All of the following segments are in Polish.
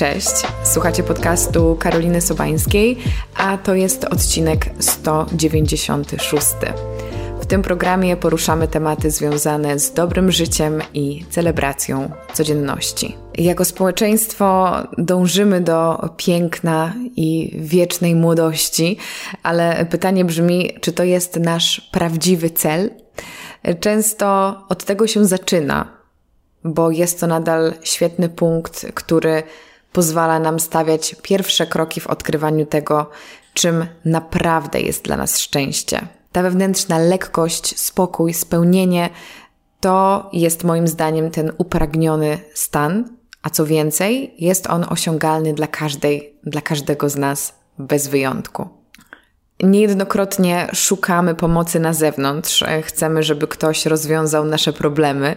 Cześć, słuchacie podcastu Karoliny Sobańskiej, a to jest odcinek 196. W tym programie poruszamy tematy związane z dobrym życiem i celebracją codzienności. Jako społeczeństwo dążymy do piękna i wiecznej młodości, ale pytanie brzmi, czy to jest nasz prawdziwy cel? Często od tego się zaczyna, bo jest to nadal świetny punkt, który pozwala nam stawiać pierwsze kroki w odkrywaniu tego, czym naprawdę jest dla nas szczęście. Ta wewnętrzna lekkość, spokój, spełnienie to jest moim zdaniem ten upragniony stan, a co więcej, jest on osiągalny dla każdej, dla każdego z nas bez wyjątku. Niejednokrotnie szukamy pomocy na zewnątrz, chcemy, żeby ktoś rozwiązał nasze problemy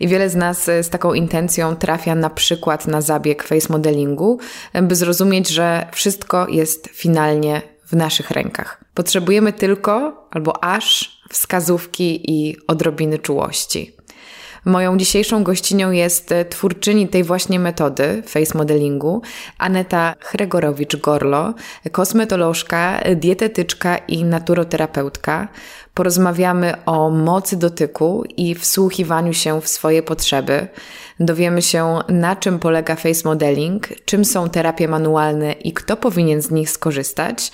i wiele z nas z taką intencją trafia na przykład na zabieg face modelingu, by zrozumieć, że wszystko jest finalnie w naszych rękach. Potrzebujemy tylko albo aż wskazówki i odrobiny czułości. Moją dzisiejszą gościnią jest e, twórczyni tej właśnie metody face modelingu, Aneta Chregorowicz-Gorlo, kosmetolożka, dietetyczka i naturoterapeutka. Porozmawiamy o mocy dotyku i wsłuchiwaniu się w swoje potrzeby. Dowiemy się, na czym polega face modeling, czym są terapie manualne i kto powinien z nich skorzystać.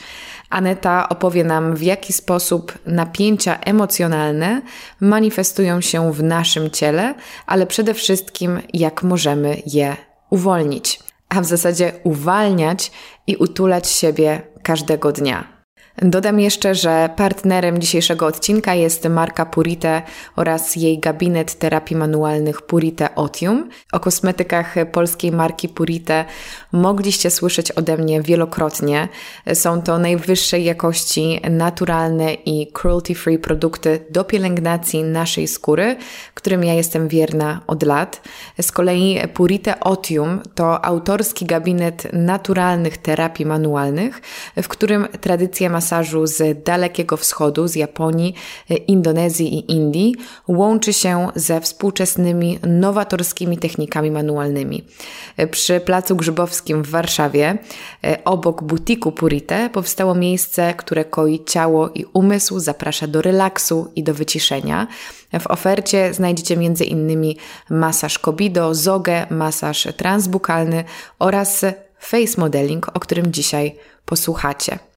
Aneta opowie nam, w jaki sposób napięcia emocjonalne manifestują się w naszym ciele, ale przede wszystkim, jak możemy je uwolnić, a w zasadzie uwalniać i utulać siebie każdego dnia. Dodam jeszcze, że partnerem dzisiejszego odcinka jest marka Purite oraz jej gabinet terapii manualnych Purite Otium. O kosmetykach polskiej marki Purite mogliście słyszeć ode mnie wielokrotnie. Są to najwyższej jakości naturalne i cruelty-free produkty do pielęgnacji naszej skóry, którym ja jestem wierna od lat. Z kolei Purite Otium to autorski gabinet naturalnych terapii manualnych, w którym tradycja ma masażu z Dalekiego Wschodu, z Japonii, Indonezji i Indii łączy się ze współczesnymi, nowatorskimi technikami manualnymi. Przy Placu Grzybowskim w Warszawie, obok butiku Purite, powstało miejsce, które koi ciało i umysł, zaprasza do relaksu i do wyciszenia. W ofercie znajdziecie m.in. masaż Kobido, zogę, masaż transbukalny oraz face modeling, o którym dzisiaj posłuchacie.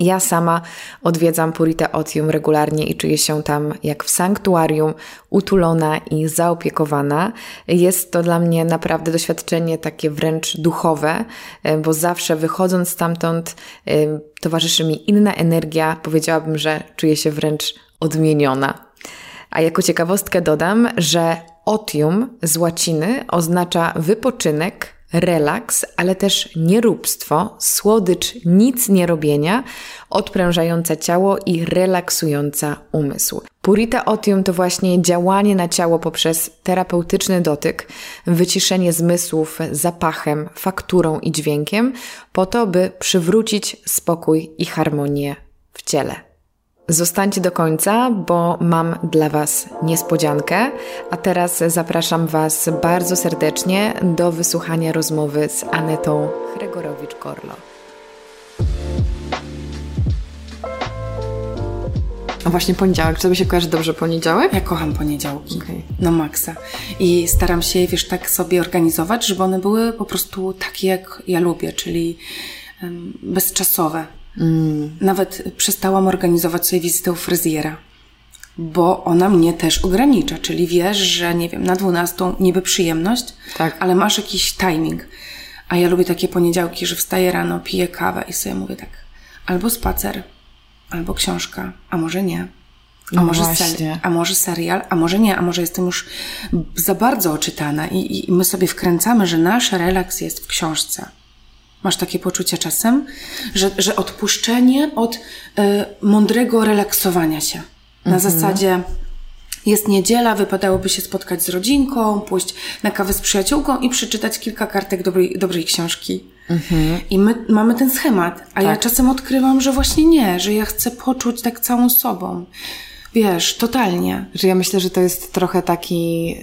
Ja sama odwiedzam Purite Otium regularnie i czuję się tam jak w sanktuarium, utulona i zaopiekowana. Jest to dla mnie naprawdę doświadczenie takie wręcz duchowe, e, bo zawsze wychodząc stamtąd e, towarzyszy mi inna energia. Powiedziałabym, że czuję się wręcz odmieniona. A jako ciekawostkę dodam, że otium z łaciny oznacza wypoczynek, relaks, ale też nieróbstwo, słodycz nic nie robienia, odprężająca ciało i relaksująca umysł. Purita otium to właśnie działanie na ciało poprzez terapeutyczny dotyk, wyciszenie zmysłów zapachem, fakturą i dźwiękiem, po to, by przywrócić spokój i harmonię w ciele. Zostańcie do końca, bo mam dla Was niespodziankę, a teraz zapraszam Was bardzo serdecznie do wysłuchania rozmowy z Anetą Chregorowicz-Korlo. A właśnie poniedziałek, czy Tobie się kojarzy dobrze poniedziałek? Ja kocham poniedziałki, okay. na maksa. I staram się, wiesz, tak sobie organizować, żeby one były po prostu takie, jak ja lubię, czyli um, bezczasowe Mm. Nawet przestałam organizować sobie wizytę u fryzjera, bo ona mnie też ogranicza, czyli wiesz, że nie wiem, na 12 niby przyjemność, tak. ale masz jakiś timing. A ja lubię takie poniedziałki, że wstaję rano, piję kawę i sobie mówię tak, albo spacer, albo książka, a może nie. A, no może seri- a może serial, a może nie, a może jestem już za bardzo oczytana i, i my sobie wkręcamy, że nasz relaks jest w książce. Masz takie poczucie czasem, że, że odpuszczenie od y, mądrego relaksowania się. Na mhm. zasadzie jest niedziela, wypadałoby się spotkać z rodzinką, pójść na kawę z przyjaciółką i przeczytać kilka kartek dobrej, dobrej książki. Mhm. I my mamy ten schemat, a tak. ja czasem odkrywam, że właśnie nie, że ja chcę poczuć tak całą sobą. Wiesz, totalnie. Że ja myślę, że to jest trochę taki,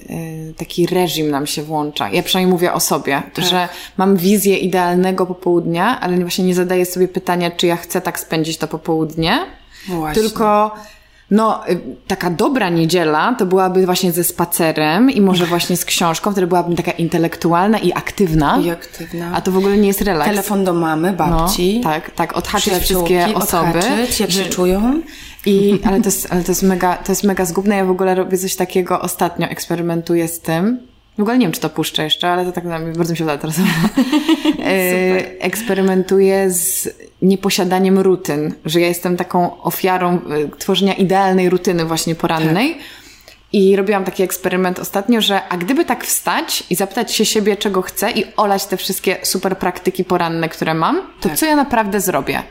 y, taki reżim nam się włącza. Ja przynajmniej mówię o sobie, tak. że mam wizję idealnego popołudnia, ale właśnie nie zadaję sobie pytania, czy ja chcę tak spędzić to popołudnie. Właśnie. Tylko no, y, taka dobra niedziela to byłaby właśnie ze spacerem i może właśnie z książką, wtedy byłabym taka intelektualna i aktywna. I aktywna. A to w ogóle nie jest relaks. Telefon do mamy, babci. No, tak, tak, odhaczyć wszystkie osoby. Odhaczyć, jak się czują. I, ale, to jest, ale to, jest mega, to jest mega zgubne. Ja w ogóle robię coś takiego ostatnio, eksperymentuję z tym. W ogóle nie wiem, czy to puszczę jeszcze, ale to tak bardzo mi się uda teraz. E, eksperymentuję z nieposiadaniem rutyn, że ja jestem taką ofiarą e, tworzenia idealnej rutyny właśnie porannej. Tak. I robiłam taki eksperyment ostatnio, że a gdyby tak wstać i zapytać się siebie, czego chcę i olać te wszystkie super praktyki poranne, które mam, to tak. co ja naprawdę zrobię?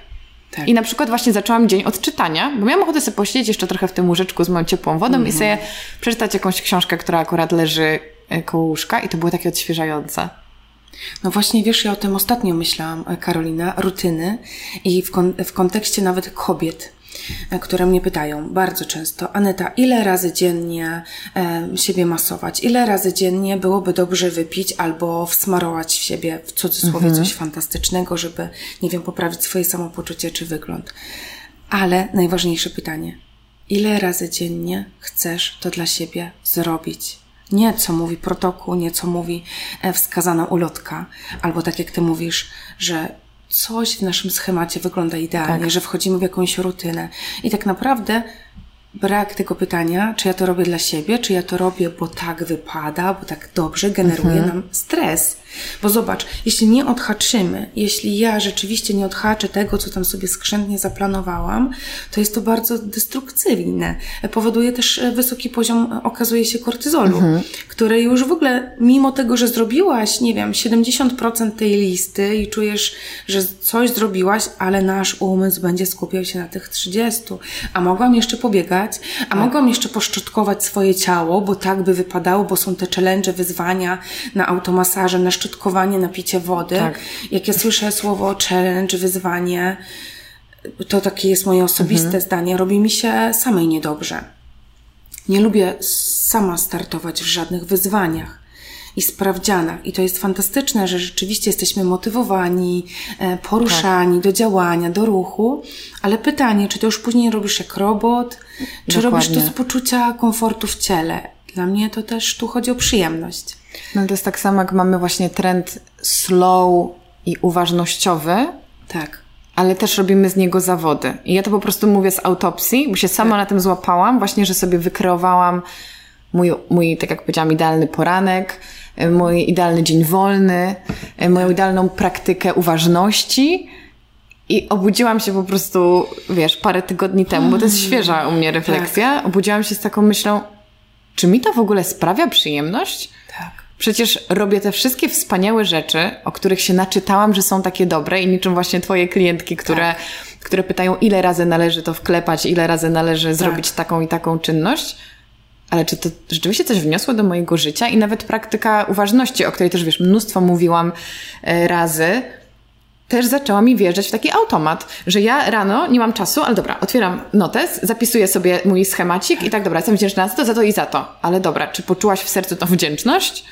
Tak. I na przykład właśnie zaczęłam dzień od czytania, bo miałam ochotę sobie posiedzieć jeszcze trochę w tym łóżeczku z moją ciepłą wodą mm -hmm. i mhm. sobie przeczytać jakąś książkę, która akurat leży koło łóżka i to było takie odświeżające. No właśnie, wiesz, ja o tym ostatnio myślałam, e, Karolina, rutyny i w, kon w kontekście nawet kobiet E, które mnie pytają bardzo często, Aneta, ile razy dziennie e, siebie masować? Ile razy dziennie byłoby dobrze wypić albo wsmarować w siebie, w cudzysłowie, mhm. coś fantastycznego, żeby, nie wiem, poprawić swoje samopoczucie czy wygląd? Ale najważniejsze pytanie, ile razy dziennie chcesz to dla siebie zrobić? Nie co mówi protokół, nie co mówi e, wskazana ulotka, albo tak jak ty mówisz, że coś w naszym schemacie wygląda idealnie, tak. że wchodzimy w jakąś rutynę. I tak naprawdę brak tego pytania, czy ja to robię dla siebie, czy ja to robię, bo tak wypada, bo tak dobrze generuje mhm. nam stres. Bo zobacz, jeśli nie odhaczymy, jeśli ja rzeczywiście nie odhaczę tego, co tam sobie skrzętnie zaplanowałam, to jest to bardzo destrukcyjne. Powoduje też e, wysoki poziom, okazuje się, kortyzolu, mhm. który już w ogóle, mimo tego, że zrobiłaś, nie wiem, 70% tej listy i czujesz, że coś zrobiłaś, ale nasz umysł będzie skupiał się na tych 30, a mogłam jeszcze pobiegać, a tak. mogłam jeszcze poszczotkować swoje ciało, bo tak by wypadało, bo są te challenge, wyzwania na automasaże, na szczotkowanie, napicie wody. Tak. Jak ja słyszę słowo challenge, wyzwanie, to takie jest moje osobiste mhm. zdanie, robi mi się samej niedobrze. Nie lubię sama startować w żadnych wyzwaniach i sprawdzianach. I to jest fantastyczne, że rzeczywiście jesteśmy motywowani, e, poruszani tak. do działania, do ruchu, ale pytanie, czy to już później robisz jak robot, czy Dokładnie. robisz to z poczucia komfortu w ciele? Dla mnie to też tu chodzi o przyjemność. No to jest tak samo, jak mamy właśnie trend slow i uważnościowy. Tak. Ale też robimy z niego zawody. I ja to po prostu mówię z autopsji, bo się sama tak. na tym złapałam, właśnie, że sobie wykreowałam mój, mój, tak jak powiedziałam, idealny poranek, mój idealny dzień wolny, moją idealną praktykę uważności. I obudziłam się po prostu, wiesz, parę tygodni temu, bo to jest świeża u mnie refleksja. Tak. Obudziłam się z taką myślą, czy mi to w ogóle sprawia przyjemność? Tak. Przecież robię te wszystkie wspaniałe rzeczy, o których się naczytałam, że są takie dobre i niczym właśnie twoje klientki, które, tak. które pytają, ile razy należy to wklepać, ile razy należy tak. zrobić taką i taką czynność. Ale czy to rzeczywiście coś wniosło do mojego życia? I nawet praktyka uważności, o której też wiesz, mnóstwo mówiłam e, razy, też zaczęła mi wjeżdżać w taki automat, że ja rano nie mam czasu, ale dobra, otwieram notes, zapisuję sobie mój schemacik i tak, dobra, jestem wdzięczna za to, za to i za to. Ale dobra, czy poczułaś w sercu tą wdzięczność?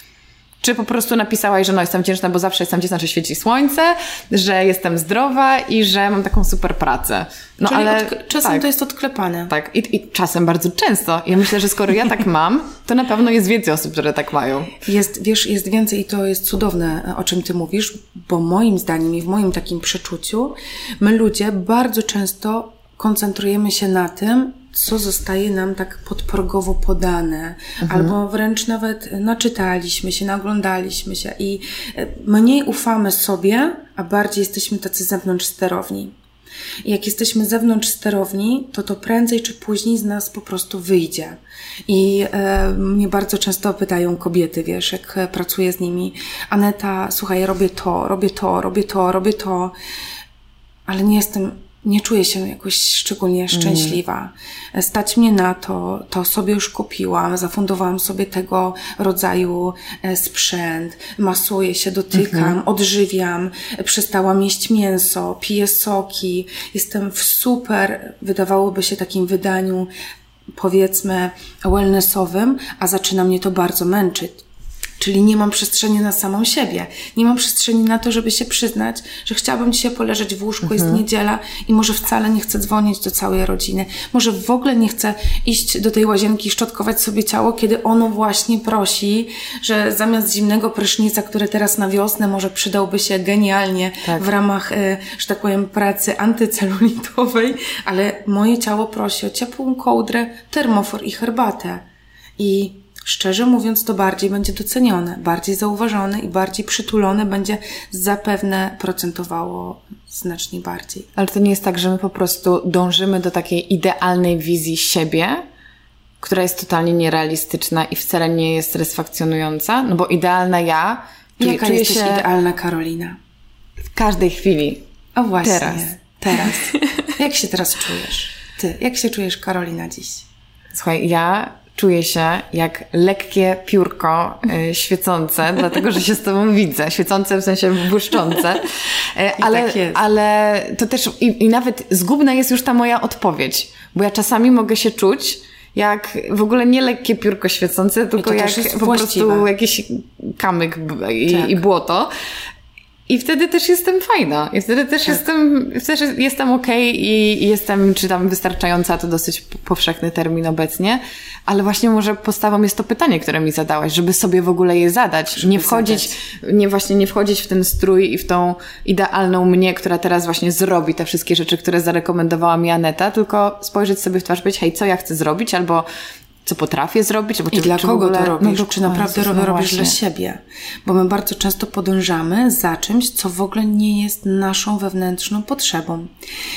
Czy po prostu napisałaś, że no jestem wdzięczna, bo zawsze jestem wdzięczna, że świeci słońce, że jestem zdrowa i że mam taką super pracę. No Czyli ale czasem tak, to jest odklepane. Tak, I, i czasem bardzo często. Ja myślę, że skoro ja tak mam, to na pewno jest więcej osób, które tak mają. Jest, wiesz, jest więcej i to jest cudowne, o czym ty mówisz, bo moim zdaniem i w moim takim przeczuciu, my ludzie bardzo często koncentrujemy się na tym, co zostaje nam tak podprogowo podane, mhm. albo wręcz nawet naczytaliśmy się, naglądaliśmy się i e, mniej ufamy sobie, a bardziej jesteśmy tacy zewnątrz sterowni. Jak jesteśmy zewnątrz sterowni, to to prędzej czy później z nas po prostu wyjdzie. I e, mnie bardzo często pytają kobiety, wiesz, jak pracuję z nimi, Aneta, słuchaj, robię to, robię to, robię to, robię to, ale nie jestem nie czuję się jakoś szczególnie mhm. szczęśliwa. Mm. Stać mnie na to, to sobie już kupiłam, zafundowałam sobie tego rodzaju e, sprzęt, masuję się, dotykam, mm -hmm. odżywiam, przestałam jeść mięso, piję soki, jestem w super, wydawałoby się takim wydaniu powiedzmy wellnessowym, a zaczyna mnie to bardzo męczyć. Czyli nie mam przestrzeni na samą siebie. Nie mam przestrzeni na to, żeby się przyznać, że chciałabym dzisiaj poleżeć w łóżku, mhm. jest niedziela i może wcale nie chcę dzwonić do całej rodziny. Może w ogóle nie chcę iść do tej łazienki i szczotkować sobie ciało, kiedy ono właśnie prosi, że zamiast zimnego prysznica, który teraz na wiosnę może przydałby się genialnie tak. w ramach, e, że tak powiem, pracy antycelulitowej, ale moje ciało prosi o ciepłą kołdrę, termofor i herbatę. I Szczerze mówiąc, to bardziej będzie docenione, bardziej zauważone i bardziej przytulone będzie zapewne procentowało znacznie bardziej. Ale to nie jest tak, że my po prostu dążymy do takiej idealnej wizji siebie, która jest totalnie nierealistyczna i wcale nie jest satysfakcjonująca, no bo idealna ja. Jaka czuję jesteś się idealna Karolina? W każdej chwili. O właśnie. Teraz. Teraz. jak się teraz czujesz? Ty, jak się czujesz Karolina dziś? Słuchaj, ja czuję się jak lekkie piórko y, świecące, dlatego że się z tobą widzę. Świecące w sensie błyszczące. Y, ale, tak ale to też i, i nawet zgubna jest już ta moja odpowiedź, bo ja czasami mogę się czuć, jak w ogóle nie lekkie piórko świecące, tylko jak po prostu jakiś kamyk i, tak. i błoto. I wtedy też jestem fajna. I wtedy też tak. jestem, też jestem okej okay i, i jestem, czy tam wystarczająca, to dosyć powszechny termin obecnie. Ale właśnie może postawą jest to pytanie, które mi zadałaś, żeby sobie w ogóle je zadać. Żeby nie wchodzić, zadać. nie właśnie nie wchodzić w ten strój i w tą idealną mnie, która teraz właśnie zrobi te wszystkie rzeczy, które zarekomendowała mi Aneta, tylko spojrzeć sobie w twarz, powiedzieć, hej, co ja chcę zrobić, albo co potrafię zrobić, albo czy, I dla czy kogo ogóle, to robisz, no, czy naprawdę no robisz dla siebie. Bo my bardzo często podążamy za czymś, co w ogóle nie jest naszą wewnętrzną potrzebą.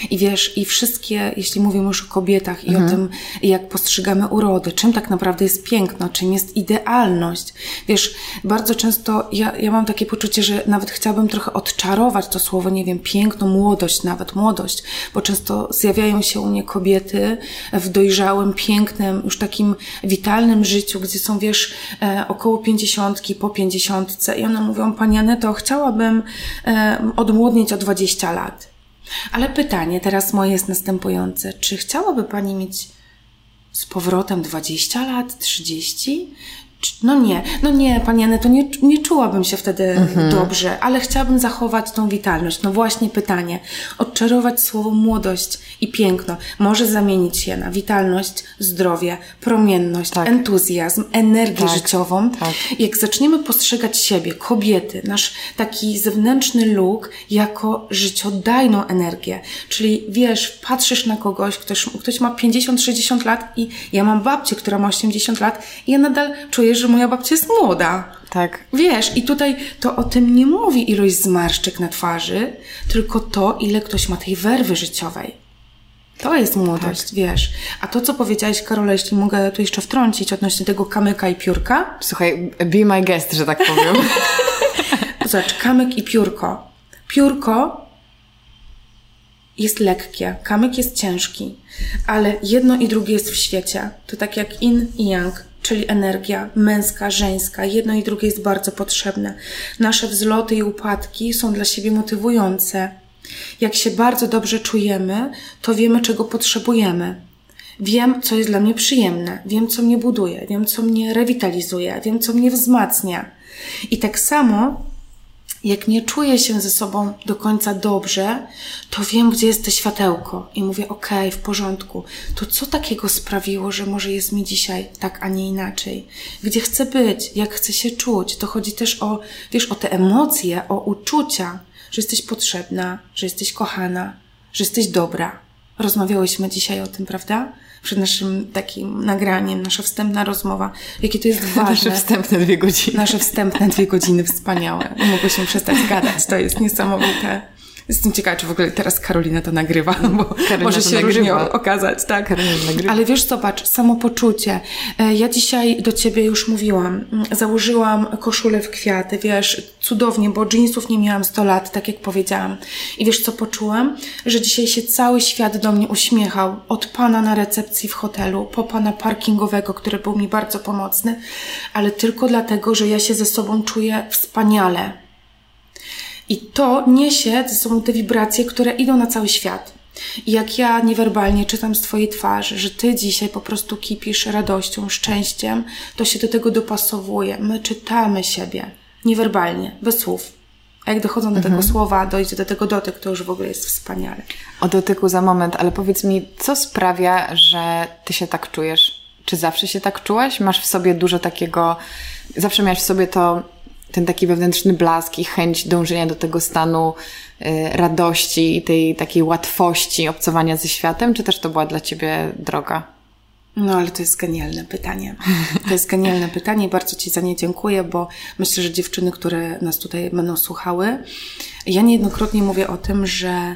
I wiesz, i wszystkie, jeśli mówimy już o kobietach i mhm. o tym, jak postrzegamy urodę, czym tak naprawdę jest piękno, czym jest idealność. Wiesz, bardzo często ja, ja mam takie poczucie, że nawet chciałabym trochę odczarować to słowo, nie wiem, piękno, młodość, nawet młodość, bo często zjawiają się u mnie kobiety w dojrzałym, pięknym, już takim witalnym życiu, gdzie są, wiesz, e, około pięćdziesiątki, po pięćdziesiątce i one mówią, Pani Aneto, chciałabym e, odmłodnieć o 20 lat. Ale pytanie teraz moje jest następujące. Czy chciałaby Pani mieć z powrotem 20 lat, 30? No nie, no nie, Pani Aneto, nie, nie czułabym się wtedy mhm. dobrze, ale chciałabym zachować tą witalność. No właśnie pytanie. Odczarować słowo młodość i piękno może zamienić się na witalność, zdrowie, promienność, tak. entuzjazm, energię tak. życiową. Tak. Jak zaczniemy postrzegać siebie, kobiety, nasz taki zewnętrzny luk jako życiodajną energię. Czyli wiesz, patrzysz na kogoś, ktoś, ktoś ma 50-60 lat i ja mam babcię, która ma 80 lat i ja nadal czuję że moja babcia jest młoda. Tak. Wiesz, i tutaj to o tym nie mówi ilość zmarszczek na twarzy, tylko to, ile ktoś ma tej werwy życiowej. To jest młodość, tak. wiesz. A to, co powiedziałaś, Karola, jeśli mogę tu jeszcze wtrącić odnośnie tego kamyka i piórka. Słuchaj, be my guest, że tak powiem. Zobacz, kamyk i piórko. Piórko jest lekkie, kamyk jest ciężki, ale jedno i drugie jest w świecie. To tak jak in i yang czyli energia męska, żeńska. Jedno i drugie jest bardzo potrzebne. Nasze wzloty i upadki są dla siebie motywujące. Jak się bardzo dobrze czujemy, to wiemy, czego potrzebujemy. Wiem, co jest dla mnie przyjemne, wiem, co mnie buduje, wiem, co mnie rewitalizuje, wiem, co mnie wzmacnia. I tak samo jak nie czuję się ze sobą do końca dobrze, to wiem, gdzie jest to światełko i mówię, okej, w porządku. To co takiego sprawiło, że może jest mi dzisiaj tak, a nie inaczej? Gdzie chcę być? Jak chcę się czuć? To chodzi też o, wiesz, o te emocje, o uczucia, że jesteś potrzebna, że jesteś kochana, że jesteś dobra. Rozmawiałyśmy dzisiaj o tym, prawda? Przed naszym takim nagraniem, nasza wstępna rozmowa, jakie to jest ważne. Nasze wstępne dwie godziny. Nasze wstępne dwie godziny wspaniałe. Mogłyśmy przestać gadać, to jest niesamowite. Jestem ciekawa, czy w ogóle teraz Karolina to nagrywa, bo Karolina może się różnie okazać, tak? Karolina nagrywa. Ale wiesz, zobacz, samopoczucie. E, ja dzisiaj do ciebie już mówiłam. Mm, założyłam koszulę w kwiaty, wiesz, cudownie, bo jeansów nie miałam 100 lat, tak jak powiedziałam. I wiesz, co poczułam? Że dzisiaj się cały świat do mnie uśmiechał. Od pana na recepcji w hotelu, po pana parkingowego, który był mi bardzo pomocny, ale tylko dlatego, że ja się ze sobą czuję wspaniale i to niesie ze sobą te wibracje, które idą na cały świat. I jak ja niewerbalnie czytam z Twojej twarzy, że Ty dzisiaj po prostu kipisz radością, szczęściem, to się do tego dopasowuje. My czytamy siebie niewerbalnie, bez słów. A jak dochodzą do mhm. tego słowa, dojdzie do tego dotyk, to już w ogóle jest wspaniale. O dotyku za moment, ale powiedz mi, co sprawia, że Ty się tak czujesz? Czy zawsze się tak czułaś? Masz w sobie dużo takiego, zawsze miałaś w sobie to, ten taki wewnętrzny blask i chęć dążenia do tego stanu y, radości i tej takiej łatwości obcowania ze światem, czy też to była dla Ciebie droga? No, ale to jest genialne pytanie. To jest genialne pytanie i bardzo Ci za nie dziękuję, bo myślę, że dziewczyny, które nas tutaj będą słuchały, ja niejednokrotnie mówię o tym, że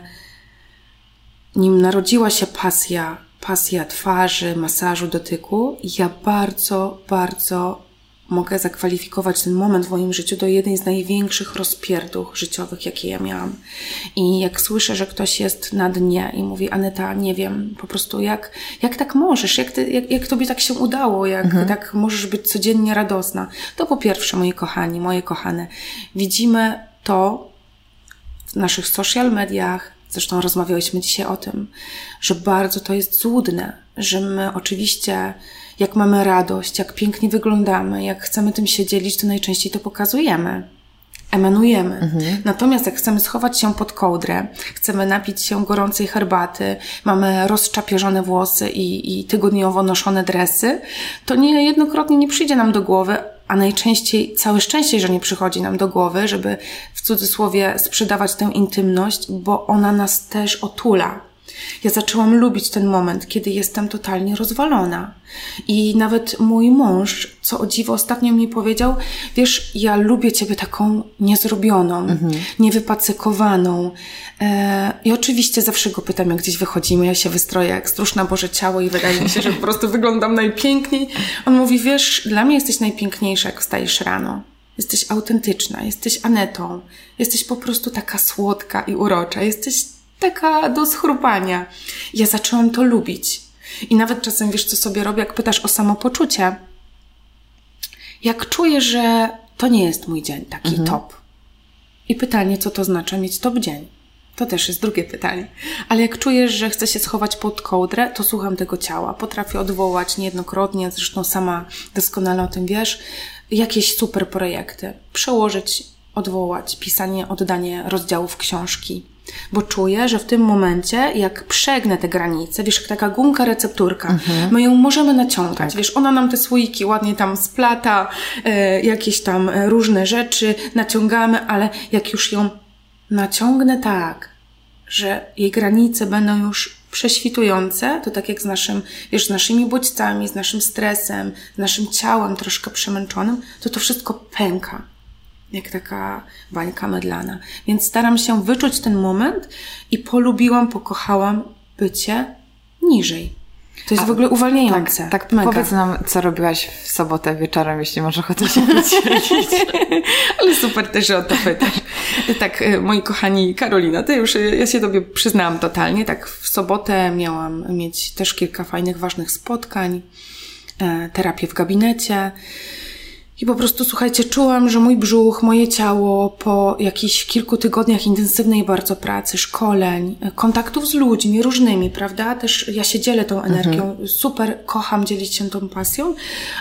nim narodziła się pasja, pasja twarzy, masażu, dotyku, ja bardzo, bardzo mogę zakwalifikować ten moment w moim życiu do jednej z największych rozpierduch życiowych, jakie ja miałam. I jak słyszę, że ktoś jest na dnie i mówi, Aneta, nie wiem, po prostu jak, jak tak możesz, jak, ty, jak, jak tobie tak się udało, jak mhm. tak możesz być codziennie radosna, to po pierwsze, moi kochani, moje kochane, widzimy to w naszych social mediach, zresztą rozmawiałyśmy dzisiaj o tym, że bardzo to jest złudne, że my oczywiście jak mamy radość, jak pięknie wyglądamy, jak chcemy tym się dzielić, to najczęściej to pokazujemy. Emanujemy. Mhm. Natomiast jak chcemy schować się pod kołdrę, chcemy napić się gorącej herbaty, mamy rozczapieżone włosy i, i tygodniowo noszone dresy, to niejednokrotnie nie przyjdzie nam do głowy, a najczęściej całe szczęście, że nie przychodzi nam do głowy, żeby w cudzysłowie sprzedawać tę intymność, bo ona nas też otula. Ja zaczęłam lubić ten moment, kiedy jestem totalnie rozwalona. I nawet mój mąż, co o dziwo ostatnio mi powiedział, wiesz, ja lubię ciebie taką niezrobioną, mhm. niewypacykowaną. E, I oczywiście zawsze go pytam, jak gdzieś wychodzimy, ja się wystroję jak stróż na Boże Ciało i wydaje mi się, że po prostu wyglądam najpiękniej. On mówi, wiesz, dla mnie jesteś najpiękniejsza, jak wstajesz rano. Jesteś autentyczna, jesteś Anetą, jesteś po prostu taka słodka i urocza, jesteś taka do schrupania. Ja zaczęłam to lubić. I nawet czasem wiesz, co sobie robię, jak pytasz o samopoczucie. Jak czuję, że to nie jest mój dzień taki mhm. top. I pytanie, co to znaczy mieć top dzień? To też jest drugie pytanie. Ale jak czujesz, że chcę się schować pod kołdrę, to słucham tego ciała. Potrafię odwołać niejednokrotnie, zresztą sama doskonale o tym wiesz, jakieś super projekty. Przełożyć, odwołać, pisanie, oddanie rozdziałów książki bo czuję, że w tym momencie, jak przegnę te granice, wiesz, jak taka gumka recepturka, mhm. my ją możemy naciągać. Tak. Wiesz, ona nam te słoiki ładnie tam splata, e, jakieś tam e, różne rzeczy naciągamy, ale jak już ją naciągnę tak, że jej granice będą już prześwitujące, to tak jak z naszym, wiesz, z naszymi bodźcami, z naszym stresem, z naszym ciałem troszkę przemęczonym, to to wszystko pęka jak taka bańka mydlana. Więc staram się wyczuć ten moment i polubiłam, pokochałam bycie niżej. To jest A, w ogóle uwalniające. Tak, tak Mega. powiedz nam, co robiłaś w sobotę wieczorem, jeśli może ochotę się podzielić. Ale super też, że o to pytasz. Tak, e, moi kochani Karolina, to już e, ja się Tobie przyznałam totalnie. Tak, w sobotę miałam mieć też kilka fajnych, ważnych spotkań, e, terapię w gabinecie. I po prostu, słuchajcie, czułam, że mój brzuch, moje ciało po jakichś kilku tygodniach intensywnej bardzo pracy, szkoleń, kontaktów z ludźmi różnymi, prawda? Też ja się dzielę tą energią, mhm. super kocham dzielić się tą pasją,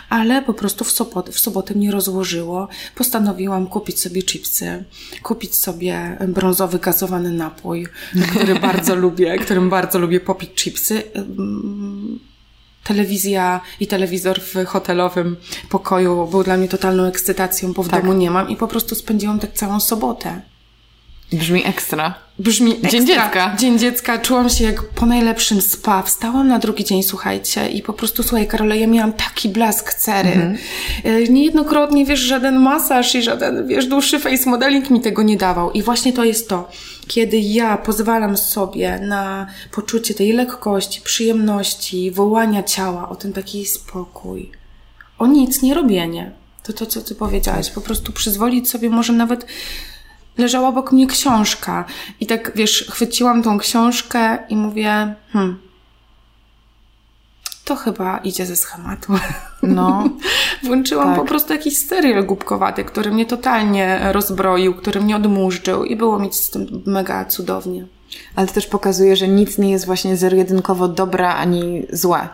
ale po prostu w sobotę, w sobotę mnie rozłożyło. Postanowiłam kupić sobie chipsy, kupić sobie brązowy gazowany napój, który bardzo lubię, którym bardzo lubię popić chipsy telewizja i telewizor w hotelowym pokoju był dla mnie totalną ekscytacją, bo w tak. domu nie mam i po prostu spędziłam tak całą sobotę. Brzmi ekstra. Brzmi ekstra. Dzień dziecka. Dzień dziecka. Czułam się jak po najlepszym spa. Wstałam na drugi dzień, słuchajcie, i po prostu, słuchaj, Karola, ja miałam taki blask cery. Mhm. E, niejednokrotnie, wiesz, żaden masaż i żaden, wiesz, dłuższy face modeling mi tego nie dawał. I właśnie to jest to. Kiedy ja pozwalam sobie na poczucie tej lekkości, przyjemności, wołania ciała, o ten taki spokój, o nic nie robienie. To to, co ty powiedziałaś. Po prostu przyzwolić sobie może nawet leżała obok mnie książka. I tak, wiesz, chwyciłam tą książkę i mówię, hmm, to chyba idzie ze schematu. No. Włączyłam tak. po prostu jakiś serial głupkowaty, który mnie totalnie rozbroił, który mnie odmurzył i było mi z tym mega cudownie. Ale to też pokazuje, że nic nie jest właśnie zero-jedynkowo dobra ani złe.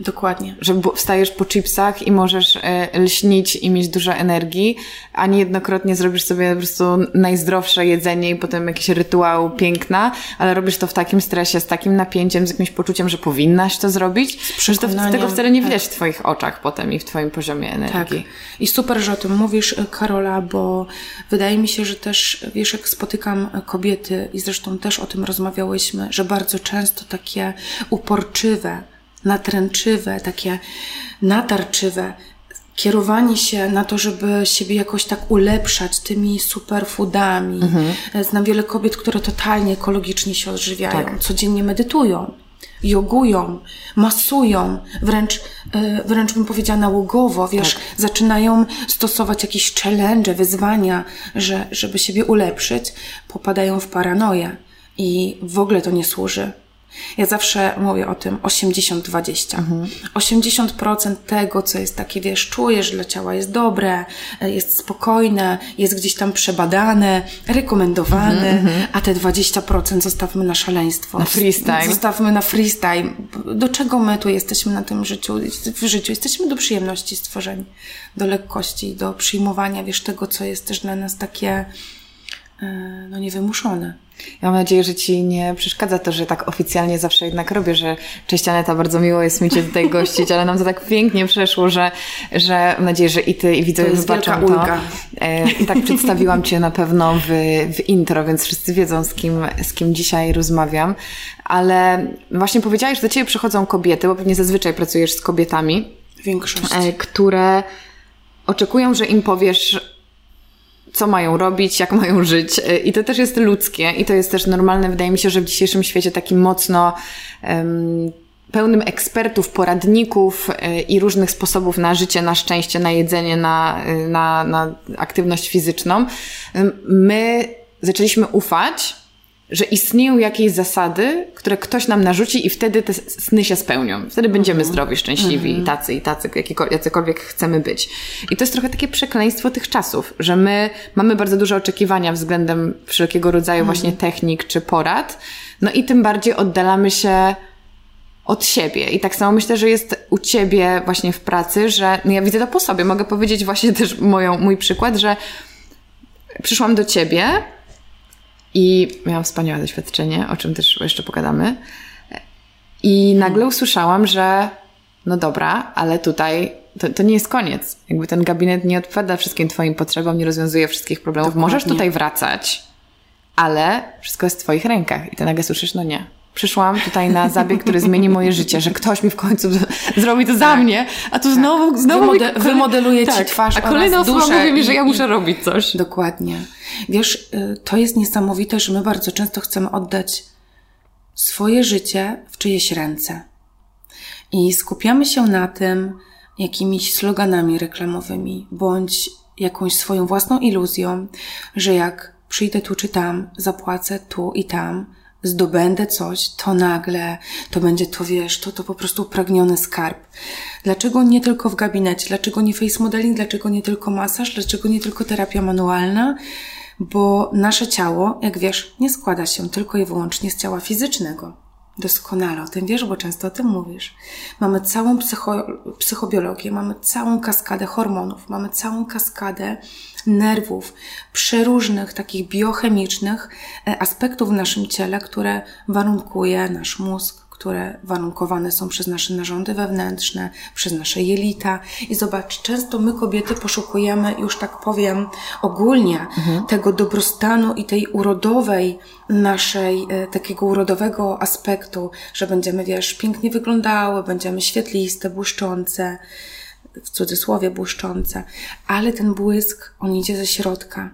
Dokładnie. Że wstajesz po chipsach i możesz e, lśnić i mieć dużo energii, a niejednokrotnie zrobisz sobie po prostu najzdrowsze jedzenie i potem jakiś rytuał piękna, ale robisz to w takim stresie, z takim napięciem, z jakimś poczuciem, że powinnaś to zrobić, że to, tego wcale nie tak. widać w Twoich oczach potem i w Twoim poziomie energii. Tak. I super, że o tym mówisz, Karola, bo wydaje mi się, że też, wiesz, jak spotykam kobiety i zresztą też o tym rozmawiałyśmy, że bardzo często takie uporczywe, natręczywe, takie natarczywe, kierowanie się na to, żeby siebie jakoś tak ulepszać tymi superfoodami. Mhm. Znam wiele kobiet, które totalnie ekologicznie się odżywiają, tak. codziennie medytują, jogują, masują, wręcz, e, wręcz bym powiedziała nałogowo, wiesz, tak. zaczynają stosować jakieś challenge, wyzwania, że, żeby siebie ulepszyć, popadają w paranoję i w ogóle to nie służy ja zawsze mówię o tym 80-20. Mhm. 80% tego, co jest takie, wiesz, czujesz, że dla ciała jest dobre, jest spokojne, jest gdzieś tam przebadane, rekomendowane, mhm, mhm. a te 20% zostawmy na szaleństwo. Na freestyle. Zostawmy na freestyle. Do czego my tu jesteśmy na tym życiu? W życiu jesteśmy do przyjemności stworzeń, do lekkości, do przyjmowania, wiesz, tego, co jest też dla nas takie, e, no, niewymuszone. Ja mam nadzieję, że Ci nie przeszkadza to, że tak oficjalnie zawsze jednak robię, że cześć Aneta, bardzo miło jest mi Cię tutaj gościć, ale nam to tak pięknie przeszło, że, że mam nadzieję, że i Ty i widzowie zobaczą to. Ulga. E, I tak przedstawiłam Cię na pewno w, w intro, więc wszyscy wiedzą z kim, z kim dzisiaj rozmawiam. Ale właśnie powiedziałaś, że do Ciebie przychodzą kobiety, bo pewnie zazwyczaj pracujesz z kobietami. Większość. E, które oczekują, że im powiesz co mają robić, jak mają żyć. Y, I to też jest ludzkie i to jest też normalne. Wydaje mi się, że w dzisiejszym świecie takim mocno um, pełnym ekspertów, poradników y, i różnych sposobów na życie, na szczęście, na jedzenie, na, y, na, na aktywność fizyczną, my zaczęliśmy ufać że istnieją jakieś zasady, które ktoś nam narzuci i wtedy te sny się spełnią. Wtedy będziemy mhm. zdrowi, szczęśliwi i tacy, i tacy, jacykolwiek chcemy być. I to jest trochę takie przekleństwo tych czasów, że my mamy bardzo duże oczekiwania względem wszelkiego rodzaju mhm. właśnie technik czy porad, no i tym bardziej oddalamy się od siebie. I tak samo myślę, że jest u ciebie właśnie w pracy, że no ja widzę to po sobie. Mogę powiedzieć właśnie też moją, mój przykład, że przyszłam do ciebie, i miałam wspaniałe doświadczenie, o czym też jeszcze pogadamy. I nagle usłyszałam, że no dobra, ale tutaj to, to nie jest koniec. Jakby ten gabinet nie odpowiada wszystkim Twoim potrzebom, nie rozwiązuje wszystkich problemów. Dokładnie. Możesz tutaj wracać, ale wszystko jest w Twoich rękach. I ty nagle słyszysz, no nie. Przyszłam tutaj na zabieg, który zmieni moje życie, że ktoś mi w końcu zrobi to za tak. mnie, a tu znowu, tak. znowu Wymode mi... wymodeluje tak. ci twarz A kolejna osoba mówi mi, że ja muszę i... robić coś. Dokładnie. Wiesz, y, to jest niesamowite, że my bardzo często chcemy oddać swoje życie w czyjeś ręce. I skupiamy się na tym jakimiś sloganami reklamowymi, bądź jakąś swoją własną iluzją, że jak przyjdę tu czy tam, zapłacę tu i tam, zdobędę coś, to nagle to będzie to, wiesz, to, to po prostu pragniony skarb. Dlaczego nie tylko w gabinecie? Dlaczego nie face modeling? Dlaczego nie tylko masaż? Dlaczego nie tylko terapia manualna? Bo nasze ciało, jak wiesz, nie składa się tylko i wyłącznie z ciała fizycznego. Doskonale o tym wiesz, bo często o tym mówisz. Mamy całą psycho, psychobiologię, mamy całą kaskadę hormonów, mamy całą kaskadę nerwów, przeróżnych takich biochemicznych e, aspektów w naszym ciele, które warunkuje nasz mózg, które warunkowane są przez nasze narządy wewnętrzne, przez nasze jelita. I zobacz, często my kobiety poszukujemy, już tak powiem ogólnie, mhm. tego dobrostanu i tej urodowej naszej, e, takiego urodowego aspektu, że będziemy, wiesz, pięknie wyglądały, będziemy świetliste, błyszczące w cudzysłowie błyszczące, ale ten błysk, on idzie ze środka.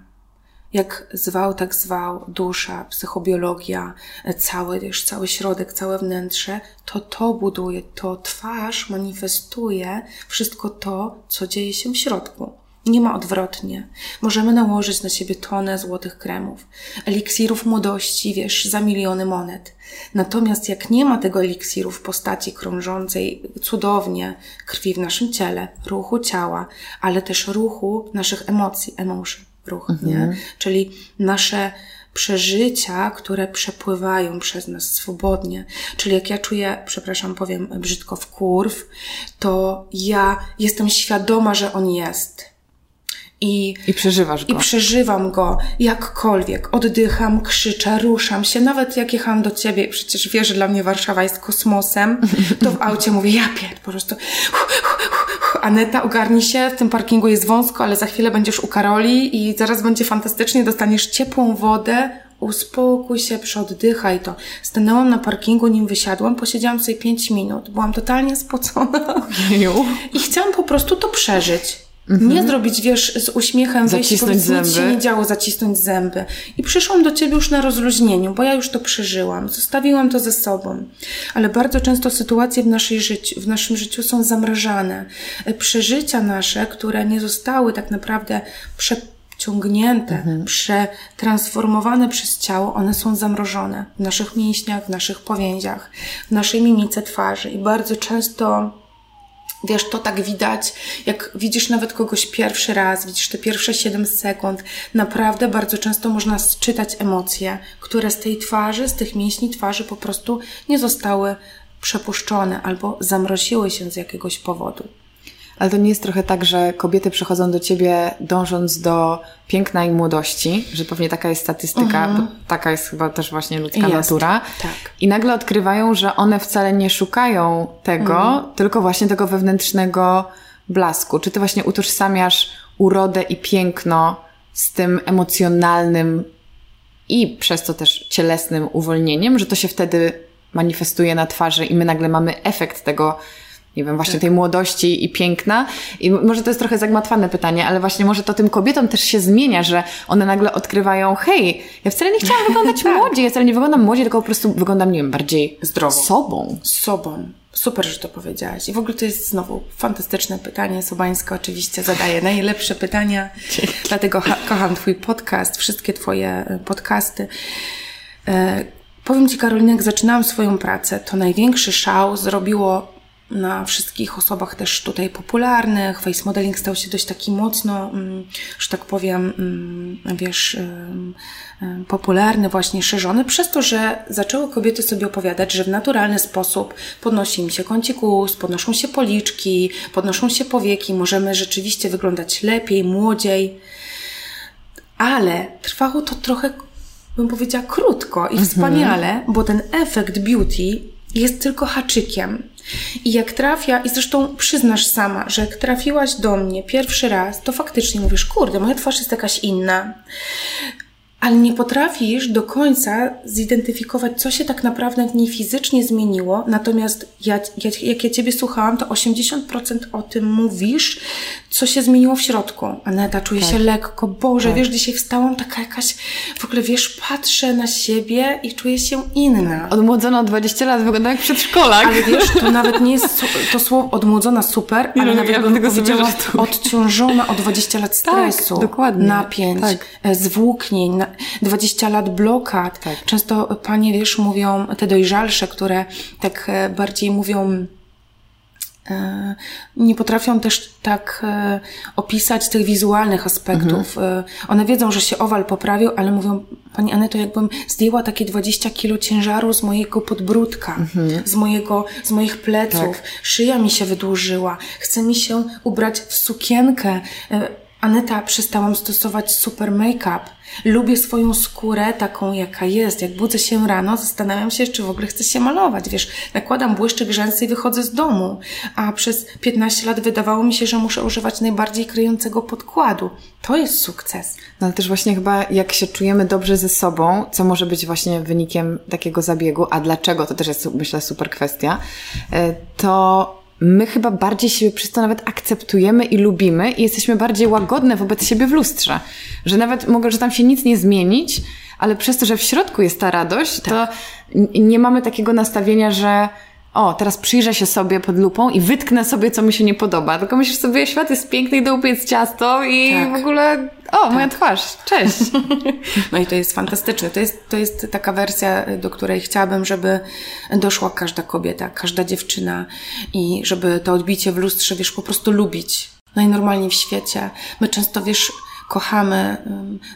Jak zwał, tak zwał, dusza, psychobiologia, cały, wiesz, cały środek, całe wnętrze, to to buduje, to twarz manifestuje wszystko to, co dzieje się w środku. Nie ma odwrotnie. Możemy nałożyć na siebie tonę złotych kremów, eliksirów młodości, wiesz, za miliony monet. Natomiast jak nie ma tego eliksiru w postaci krążącej cudownie krwi w naszym ciele, ruchu ciała, ale też ruchu naszych emocji, emotion, ruch, mhm. nie? Czyli nasze przeżycia, które przepływają przez nas swobodnie. Czyli jak ja czuję, przepraszam, powiem brzydko w kurw, to ja jestem świadoma, że on jest i, I przeżywasz go. I przeżywam go jakkolwiek. Oddycham, krzyczę, ruszam się. Nawet jak jechałam do ciebie, przecież wiesz, że dla mnie Warszawa jest kosmosem, to w aucie mówię, ja pierd, po prostu. Aneta, ogarnij się, w tym parkingu jest wąsko, ale za chwilę będziesz u Karoli i zaraz będzie fantastycznie, dostaniesz ciepłą wodę, uspokój się, przeoddychaj to. Stanęłam na parkingu, nim wysiadłam, posiedziałam sobie 5 minut. Byłam totalnie spocona. I chciałam po prostu to przeżyć. Mhm. Nie zrobić, wiesz, z uśmiechem zacisnąć wyjść, zęby. nic się nie działo, zacisnąć zęby. I przyszłam do ciebie już na rozluźnieniu, bo ja już to przeżyłam. Zostawiłam to ze sobą. Ale bardzo często sytuacje w, naszej życiu, w naszym życiu są zamrażane. E, przeżycia nasze, które nie zostały tak naprawdę przeciągnięte, mhm. przetransformowane przez ciało, one są zamrożone w naszych mięśniach, w naszych powięziach, w naszej mimice twarzy. I bardzo często Wiesz, to tak widać, jak widzisz nawet kogoś pierwszy raz, widzisz te pierwsze 7 sekund. Naprawdę bardzo często można czytać emocje, które z tej twarzy, z tych mięśni twarzy po prostu nie zostały przepuszczone albo zamroziły się z jakiegoś powodu. Ale to nie jest trochę tak, że kobiety przychodzą do ciebie dążąc do piękna i młodości, że pewnie taka jest statystyka, mhm. bo taka jest chyba też właśnie ludzka jest. natura. Tak. I nagle odkrywają, że one wcale nie szukają tego, mhm. tylko właśnie tego wewnętrznego blasku. Czy ty właśnie utożsamiasz urodę i piękno z tym emocjonalnym i przez to też cielesnym uwolnieniem, że to się wtedy manifestuje na twarzy i my nagle mamy efekt tego nie wiem, właśnie tak. tej młodości i piękna. I może to jest trochę zagmatwane pytanie, ale właśnie może to tym kobietom też się zmienia, że one nagle odkrywają, hej, ja wcale nie chciałam wyglądać tak. młodziej, ja wcale nie wyglądam młodziej, tylko po prostu wyglądam, nie wiem, bardziej zdrowo. Sobą. Sobą. Super, że to powiedziałaś. I w ogóle to jest znowu fantastyczne pytanie. Sobańska oczywiście zadaje najlepsze pytania, dlatego kocham Twój podcast, wszystkie Twoje e, podcasty. E, powiem Ci, Karolina, jak zaczynałam swoją pracę, to największy szał zrobiło na wszystkich osobach też tutaj popularnych. Face modeling stał się dość taki mocno, mm, że tak powiem, mm, wiesz, popularny, właśnie szerzony, przez to, że zaczęły kobiety sobie opowiadać, że w naturalny sposób podnosi im się kącikus, podnoszą się policzki, podnoszą się powieki, możemy rzeczywiście wyglądać lepiej, młodziej. Ale trwało to trochę, bym powiedziała, krótko i mhm. wspaniale, bo ten efekt beauty jest tylko haczykiem. I jak trafia, i zresztą przyznasz sama, że jak trafiłaś do mnie pierwszy raz, to faktycznie mówisz, kurde, moja twarz jest jakaś inna ale nie potrafisz do końca zidentyfikować, co się tak naprawdę w niej fizycznie zmieniło. Natomiast ja, ja, jak ja Ciebie słuchałam, to 80% o tym mówisz, co się zmieniło w środku. Aneta, czuję tak. się lekko. Boże, tak. wiesz, dzisiaj wstałam taka jakaś, w ogóle wiesz, patrzę na siebie i czuję się inna. Odmłodzona o 20 lat, wygląda jak przedszkolak. Ale wiesz, to nawet nie jest to słowo odmłodzona super, ale no, nawet ja bym powiedziała odciążona o 20 lat tak, stresu, tak, dokładnie. napięć, tak. E, zwłóknień, 20 lat blokad. Tak. Często panie, wiesz, mówią, te dojrzalsze, które tak e, bardziej mówią e, nie potrafią też tak e, opisać tych wizualnych aspektów. Mhm. One wiedzą, że się owal poprawił, ale mówią, Pani Aneto, jakbym zdjęła takie 20 kilo ciężaru z mojego podbródka, mhm. z, mojego, z moich pleców. Tak. Szyja mi się wydłużyła. Chce mi się ubrać w sukienkę. Aneta, przestałam stosować super make-up. Lubię swoją skórę taką, jaka jest. Jak budzę się rano, zastanawiam się, czy w ogóle chcę się malować. Wiesz, nakładam błyszczyk rzęsy i wychodzę z domu. A przez 15 lat wydawało mi się, że muszę używać najbardziej kryjącego podkładu. To jest sukces. No ale też właśnie chyba jak się czujemy dobrze ze sobą, co może być właśnie wynikiem takiego zabiegu, a dlaczego, to też jest myślę super kwestia, e, to my chyba bardziej siebie przez to nawet akceptujemy i lubimy i jesteśmy bardziej łagodne wobec siebie w lustrze. Że nawet mogę, że tam się nic nie zmienić, ale przez to, że w środku jest ta radość, tak. to nie mamy takiego nastawienia, że o, teraz przyjrzę się sobie pod lupą i wytknę sobie, co mi się nie podoba. Tylko myślisz sobie, świat jest piękny, idę upiec ciasto i tak. w ogóle, o, tak. moja twarz, cześć. No i to jest fantastyczne. To jest, to jest taka wersja, do której chciałabym, żeby doszła każda kobieta, każda dziewczyna i żeby to odbicie w lustrze, wiesz, po prostu lubić. Najnormalniej w świecie. My często, wiesz, kochamy,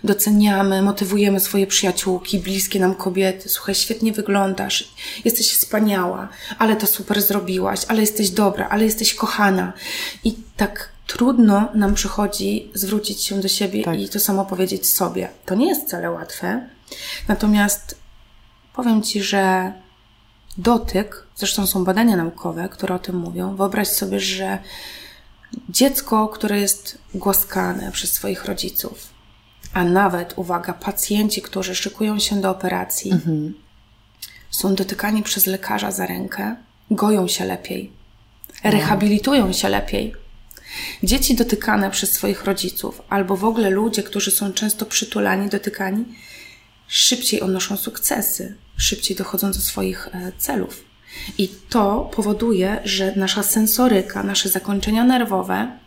doceniamy, motywujemy swoje przyjaciółki, bliskie nam kobiety. Słuchaj, świetnie wyglądasz, jesteś wspaniała, ale to super zrobiłaś, ale jesteś dobra, ale jesteś kochana. I tak trudno nam przychodzi zwrócić się do siebie tak. i to samo powiedzieć sobie. To nie jest wcale łatwe. Natomiast powiem Ci, że dotyk, zresztą są badania naukowe, które o tym mówią. Wyobraź sobie, że dziecko, które jest głaskane przez swoich rodziców, a nawet, uwaga, pacjenci, którzy szykują się do operacji, mhm. są dotykani przez lekarza za rękę, goją się lepiej, rehabilitują się lepiej. Dzieci dotykane przez swoich rodziców, albo w ogóle ludzie, którzy są często przytulani, dotykani, szybciej odnoszą sukcesy, szybciej dochodzą do swoich e, celów. I to powoduje, że nasza sensoryka, nasze zakończenia nerwowe,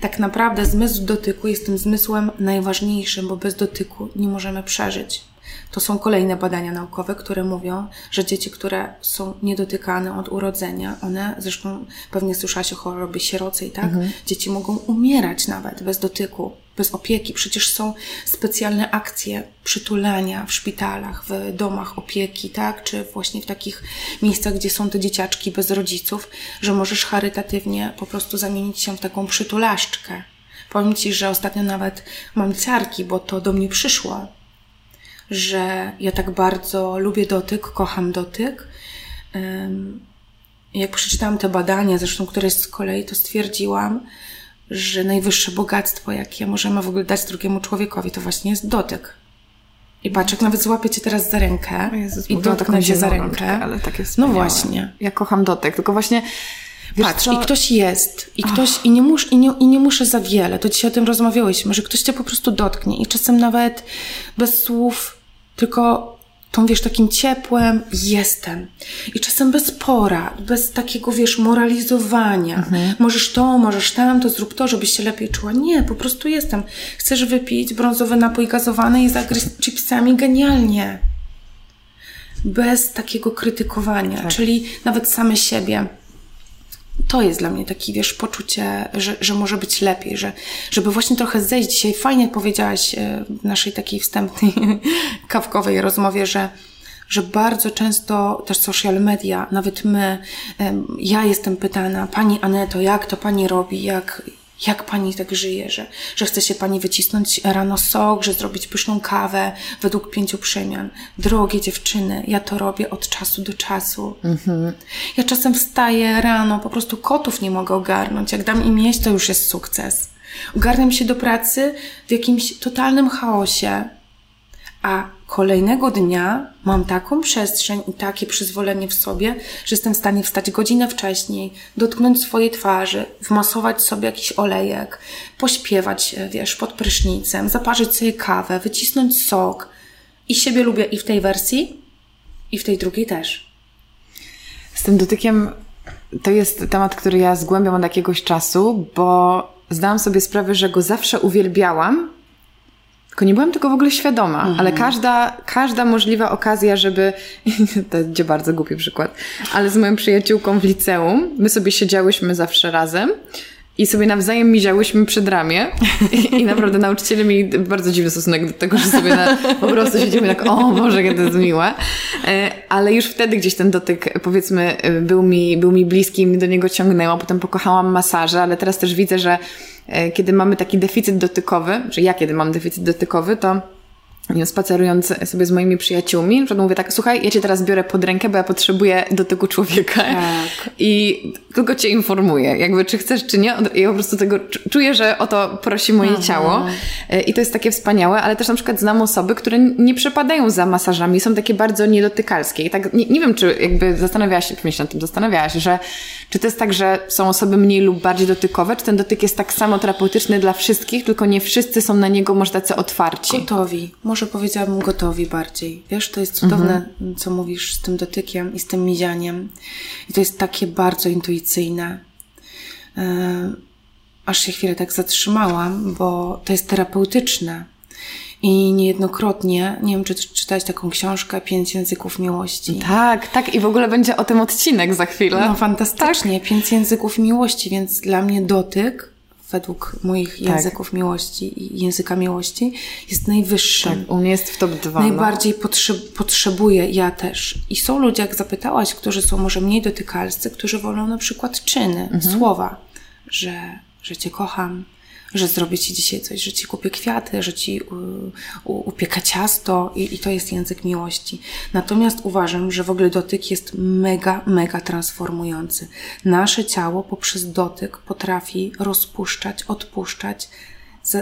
tak naprawdę zmysł dotyku jest tym zmysłem najważniejszym, bo bez dotyku nie możemy przeżyć. To są kolejne badania naukowe, które mówią, że dzieci, które są niedotykane od urodzenia, one, zresztą pewnie słyszałaś o chorobie sierocej, tak? Mhm. Dzieci mogą umierać nawet bez dotyku, bez opieki. Przecież są specjalne akcje przytulania w szpitalach, w domach opieki, tak? Czy właśnie w takich miejscach, gdzie są te dzieciaczki bez rodziców, że możesz charytatywnie po prostu zamienić się w taką przytulaszczkę. Powiem Ci, że ostatnio nawet mam ciarki, bo to do mnie przyszło że ja tak bardzo lubię dotyk, kocham dotyk. Jak przeczytałam te badania, zresztą któreś z kolei, to stwierdziłam, że najwyższe bogactwo, jakie możemy w ogóle dać drugiemu człowiekowi, to właśnie jest dotyk. I patrz, jak nawet złapię cię teraz za rękę Jezus, i dotknę cię za rękę. ale tak jest No właśnie. Ja kocham dotyk, tylko właśnie Wiesz Patrz, co? i ktoś jest, i ktoś, i nie, mus, i, nie, i nie muszę za wiele, to dzisiaj o tym rozmawiałyśmy, że ktoś cię po prostu dotknie i czasem nawet bez słów tylko tą, wiesz, takim ciepłem jestem. I czasem bez pora, bez takiego, wiesz, moralizowania. Mhm. Możesz to, możesz tamto, zrób to, żebyś się lepiej czuła. Nie, po prostu jestem. Chcesz wypić brązowy napój gazowany i zagryźć chipsami? Genialnie. Bez takiego krytykowania, tak. czyli nawet same siebie to jest dla mnie taki, wiesz, poczucie, że, że może być lepiej, że, żeby właśnie trochę zejść. Dzisiaj fajnie powiedziałaś e, w naszej takiej wstępnej, kawkowej rozmowie, że, że bardzo często też social media, nawet my, ja jestem pytana, Pani Aneto, jak to Pani robi, jak, jak pani tak żyje, że, że chce się pani wycisnąć rano sok, że zrobić pyszną kawę według pięciu przemian. Drogie dziewczyny, ja to robię od czasu do czasu. Mhm. Ja czasem wstaję rano, po prostu kotów nie mogę ogarnąć. Jak dam im jeść, to już jest sukces. Ogarniam się do pracy w jakimś totalnym chaosie, a kolejnego dnia mam taką przestrzeń i takie przyzwolenie w sobie, że jestem w stanie wstać godzinę wcześniej, dotknąć swojej twarzy, wmasować sobie jakiś olejek, pośpiewać, wiesz, pod prysznicem, zaparzyć sobie kawę, wycisnąć sok. I siebie lubię i w tej wersji, i w tej drugiej też. Z tym dotykiem to jest temat, który ja zgłębiam od jakiegoś czasu, bo zdałam sobie sprawę, że go zawsze uwielbiałam, tylko nie byłam tego w ogóle świadoma, mhm. ale każda, każda możliwa okazja, żeby. to będzie bardzo głupi przykład, ale z moją przyjaciółką w liceum, my sobie siedziałyśmy zawsze razem i sobie nawzajem miziałyśmy przed ramię I, i naprawdę nauczyciele mieli bardzo dziwny stosunek do tego, że sobie na, po prostu siedzimy tak, o Boże, jak to jest miłe. E, ale już wtedy gdzieś ten dotyk, powiedzmy, był mi, był mi bliski i mnie do niego ciągnęło. Potem pokochałam masaże, ale teraz też widzę, że E, kiedy mamy taki deficyt dotykowy, że ja kiedy mam deficyt dotykowy, to spacerując sobie z moimi przyjaciółmi, że mówię tak, słuchaj, ja cię teraz biorę pod rękę, bo ja potrzebuję dotyku człowieka. Tak. I tylko cię informuję, jakby czy chcesz, czy nie. I po prostu tego czuję, że o to prosi moje Aha. ciało. E, I to jest takie wspaniałe, ale też na przykład znam osoby, które nie przepadają za masażami, są takie bardzo niedotykalskie. I tak nie, nie wiem, czy jakby zastanawiałaś się, czy się nad tym zastanawiałaś, że czy to jest tak, że są osoby mniej lub bardziej dotykowe, czy ten dotyk jest tak samo terapeutyczny dla wszystkich, tylko nie wszyscy są na niego może tacy otwarci. Gotowi. Może może powiedziałabym gotowi bardziej. Wiesz, to jest cudowne, mhm. co mówisz z tym dotykiem i z tym mizianiem. I to jest takie bardzo intuicyjne. Yy, aż się chwilę tak zatrzymałam, bo to jest terapeutyczne. I niejednokrotnie, nie wiem, czy czytałeś taką książkę, Pięć języków miłości. Tak, tak. I w ogóle będzie o tym odcinek za chwilę. No fantastycznie. Tak. Pięć języków miłości, więc dla mnie dotyk według moich tak. języków miłości i języka miłości jest najwyższy. Tak, u mnie jest w top 2. Najbardziej no. potrzeb, potrzebuję, ja też. I są ludzie, jak zapytałaś, którzy są może mniej dotykalscy, którzy wolą na przykład czyny, mhm. słowa, że, że cię kocham, że zrobię ci dzisiaj coś, że ci kupię kwiaty, że ci upiekę ciasto i, i to jest język miłości. Natomiast uważam, że w ogóle dotyk jest mega, mega transformujący. Nasze ciało poprzez dotyk potrafi rozpuszczać, odpuszczać,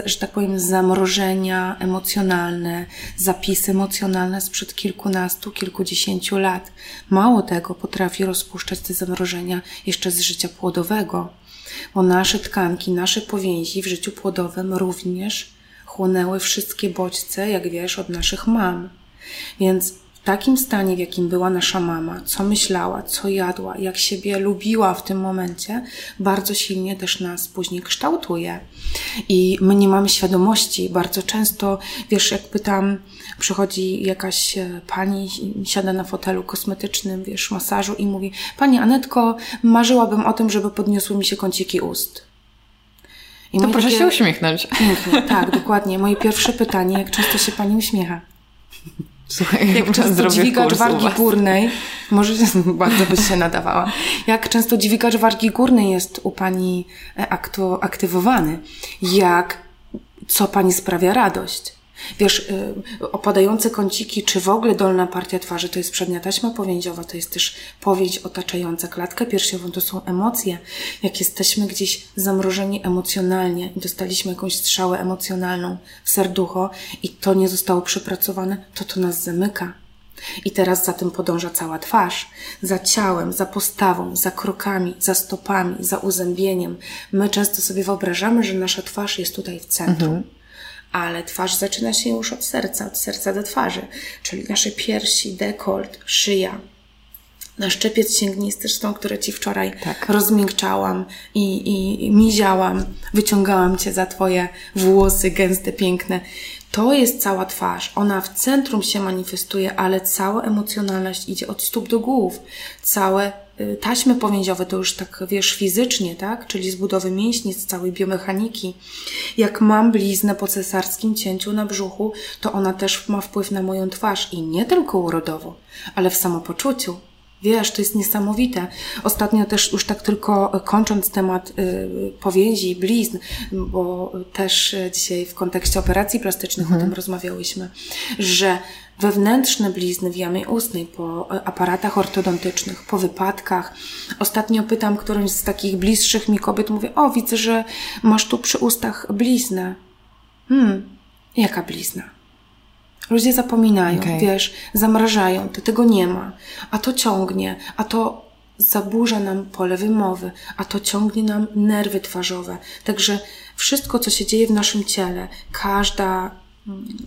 że tak powiem, zamrożenia emocjonalne, zapisy emocjonalne sprzed kilkunastu, kilkudziesięciu lat. Mało tego, potrafi rozpuszczać te zamrożenia jeszcze z życia płodowego bo nasze tkanki, nasze powięzi w życiu płodowym również chłonęły wszystkie bodźce, jak wiesz, od naszych mam. Więc w takim stanie, w jakim była nasza mama, co myślała, co jadła, jak siebie lubiła w tym momencie, bardzo silnie też nas później kształtuje. I my nie mamy świadomości. Bardzo często, wiesz, jak pytam, przychodzi jakaś e, pani, siada na fotelu kosmetycznym, wiesz, masażu i mówi, Pani Anetko, marzyłabym o tym, żeby podniosły mi się kąciki ust. I to proszę takie... się uśmiechnąć. Pięknie, tak, dokładnie. Moje pierwsze pytanie, jak często się Pani uśmiecha? Słuchaj, jak często dźwigacz wargi górnej, może bardzo byś się nadawała, jak często dźwigacz wargi górnej jest u Pani e, aktu, aktywowany, jak, co Pani sprawia radość. Wiesz, y, opadające kąciki, czy w ogóle dolna partia twarzy, to jest przednia taśma powięziowa, to jest też powięź otaczająca klatkę piersiową, to są emocje. Jak jesteśmy gdzieś zamrożeni emocjonalnie i dostaliśmy jakąś strzałę emocjonalną w serducho i to nie zostało przepracowane, to to nas zamyka. I teraz za tym podąża cała twarz. Za ciałem, za postawą, za krokami, za stopami, za uzębieniem. My często sobie wyobrażamy, że nasza twarz jest tutaj w centrum. Mhm ale twarz zaczyna się już od serca, od serca do twarzy, czyli nasze piersi, dekolt, szyja. Na szczepiec sięgnisty, zresztą, które Ci wczoraj tak. rozmiękczałam i, i, i miziałam, wyciągałam Cię za Twoje włosy gęste, piękne. To jest cała twarz. Ona w centrum się manifestuje, ale cała emocjonalność idzie od stóp do głów. Całe taśmy powięziowe to już tak, wiesz, fizycznie, tak? Czyli z budowy mięśni, z całej biomechaniki. Jak mam bliznę po cesarskim cięciu na brzuchu, to ona też ma wpływ na moją twarz i nie tylko urodowo, ale w samopoczuciu. Wiesz, to jest niesamowite. Ostatnio też już tak tylko kończąc temat y, powięzi, blizn, bo też dzisiaj w kontekście operacji plastycznych mhm. o tym rozmawiałyśmy, że wewnętrzne blizny w jamie ustnej po aparatach ortodontycznych, po wypadkach. Ostatnio pytam którąś z takich bliższych mi kobiet, mówię, o widzę, że masz tu przy ustach bliznę. Hmm, jaka blizna? Ludzie zapominają, okay. wiesz, zamrażają, to tego nie ma, a to ciągnie, a to zaburza nam pole wymowy, a to ciągnie nam nerwy twarzowe. Także wszystko, co się dzieje w naszym ciele, każda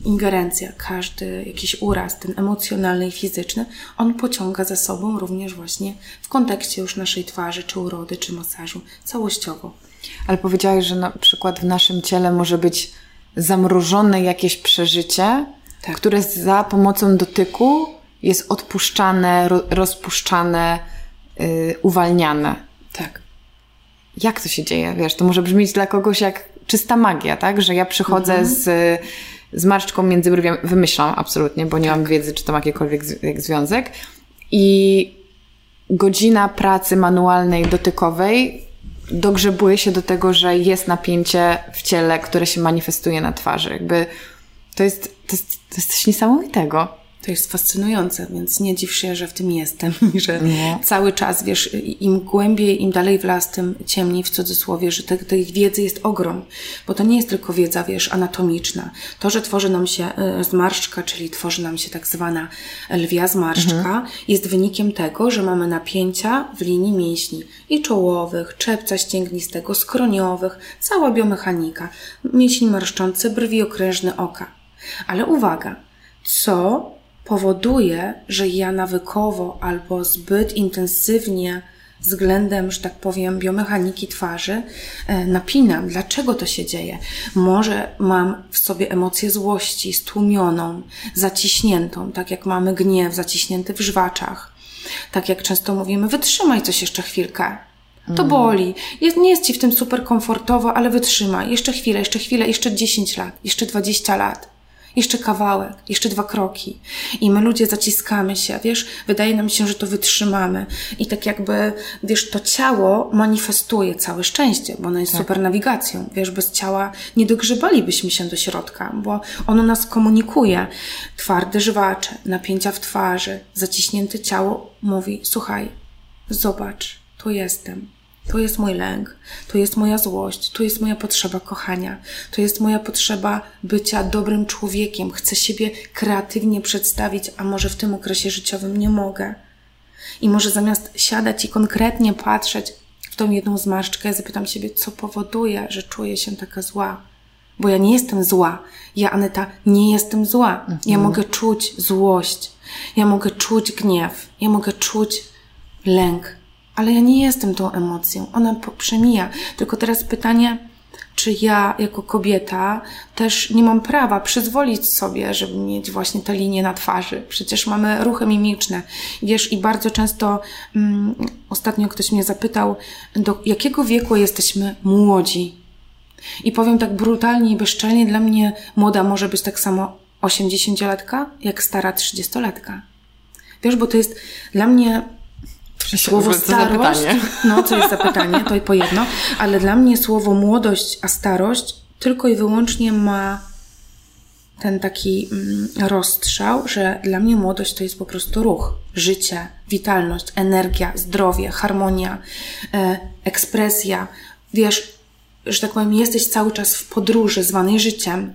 ingerencja, każdy jakiś uraz, ten emocjonalny i fizyczny, on pociąga za sobą również właśnie w kontekście już naszej twarzy, czy urody, czy masażu całościowo. Ale powiedziałeś, że na przykład w naszym ciele może być zamrożone jakieś przeżycie, tak. które za pomocą dotyku jest odpuszczane, ro, rozpuszczane, yy, uwalniane. Tak. Jak to się dzieje? Wiesz, to może brzmieć dla kogoś jak czysta magia, tak? Że ja przychodzę mhm. z, z marszczką między brwiami, wymyślam absolutnie, bo nie tak. mam wiedzy, czy to ma jakikolwiek związek. I godzina pracy manualnej, dotykowej dogrzebuje się do tego, że jest napięcie w ciele, które się manifestuje na twarzy. Jakby to jest, to jest, to jest coś niesamowitego. To jest fascynujące, więc nie dziw się, że w tym jestem i że nie. cały czas, wiesz, im głębiej, im dalej w las, tym ciemniej w cudzysłowie, że tej, tej wiedzy jest ogrom, bo to nie jest tylko wiedza, wiesz, anatomiczna. To, że tworzy nam się e, zmarszczka, czyli tworzy nam się tak zwana lwia zmarszczka, mhm. jest wynikiem tego, że mamy napięcia w linii mięśni i czołowych, czepca ścięgnistego, skroniowych, cała biomechanika, mięsień marszczący, brwi okrężne oka. Ale uwaga, co powoduje, że ja nawykowo albo zbyt intensywnie względem, że tak powiem, biomechaniki twarzy e, napinam. Dlaczego to się dzieje? Może mam w sobie emocję złości stłumioną, zaciśniętą, tak jak mamy gniew zaciśnięty w żwaczach. Tak jak często mówimy, wytrzymaj coś jeszcze chwilkę. To mm. boli. Jest, nie jest ci w tym super komfortowo, ale wytrzymaj. Jeszcze chwilę, jeszcze chwilę, jeszcze 10 lat, jeszcze 20 lat. Jeszcze kawałek, jeszcze dwa kroki. I my ludzie zaciskamy się, wiesz, wydaje nam się, że to wytrzymamy. I tak jakby, wiesz, to ciało manifestuje całe szczęście, bo ono jest tak. super nawigacją. Wiesz, bez ciała nie dogrzebalibyśmy się do środka, bo ono nas komunikuje. Twarde żwacze, napięcia w twarzy, zaciśnięte ciało mówi, słuchaj, zobacz, tu jestem, to jest mój lęk, to jest moja złość, to jest moja potrzeba kochania, to jest moja potrzeba bycia dobrym człowiekiem. Chcę siebie kreatywnie przedstawić, a może w tym okresie życiowym nie mogę. I może zamiast siadać i konkretnie patrzeć w tą jedną zmarszczkę, zapytam siebie, co powoduje, że czuję się taka zła. Bo ja nie jestem zła. Ja, Aneta, nie jestem zła. Ja mhm. mogę czuć złość. Ja mogę czuć gniew. Ja mogę czuć lęk ale ja nie jestem tą emocją. Ona przemija. Tylko teraz pytanie, czy ja jako kobieta też nie mam prawa przyzwolić sobie, żeby mieć właśnie te linie na twarzy. Przecież mamy ruchy mimiczne. Wiesz, i bardzo często um, ostatnio ktoś mnie zapytał, do jakiego wieku jesteśmy młodzi? I powiem tak brutalnie i bezczelnie, dla mnie młoda może być tak samo 80-latka, jak stara 30-latka. Wiesz, bo to jest dla mnie Słowo starość, no to jest zapytanie, to i po jedno, ale dla mnie słowo młodość, a starość tylko i wyłącznie ma ten taki mm, rozstrzał, że dla mnie młodość to jest po prostu ruch, życie, witalność, energia, zdrowie, harmonia, e, ekspresja. Wiesz, że tak powiem, jesteś cały czas w podróży zwanej życiem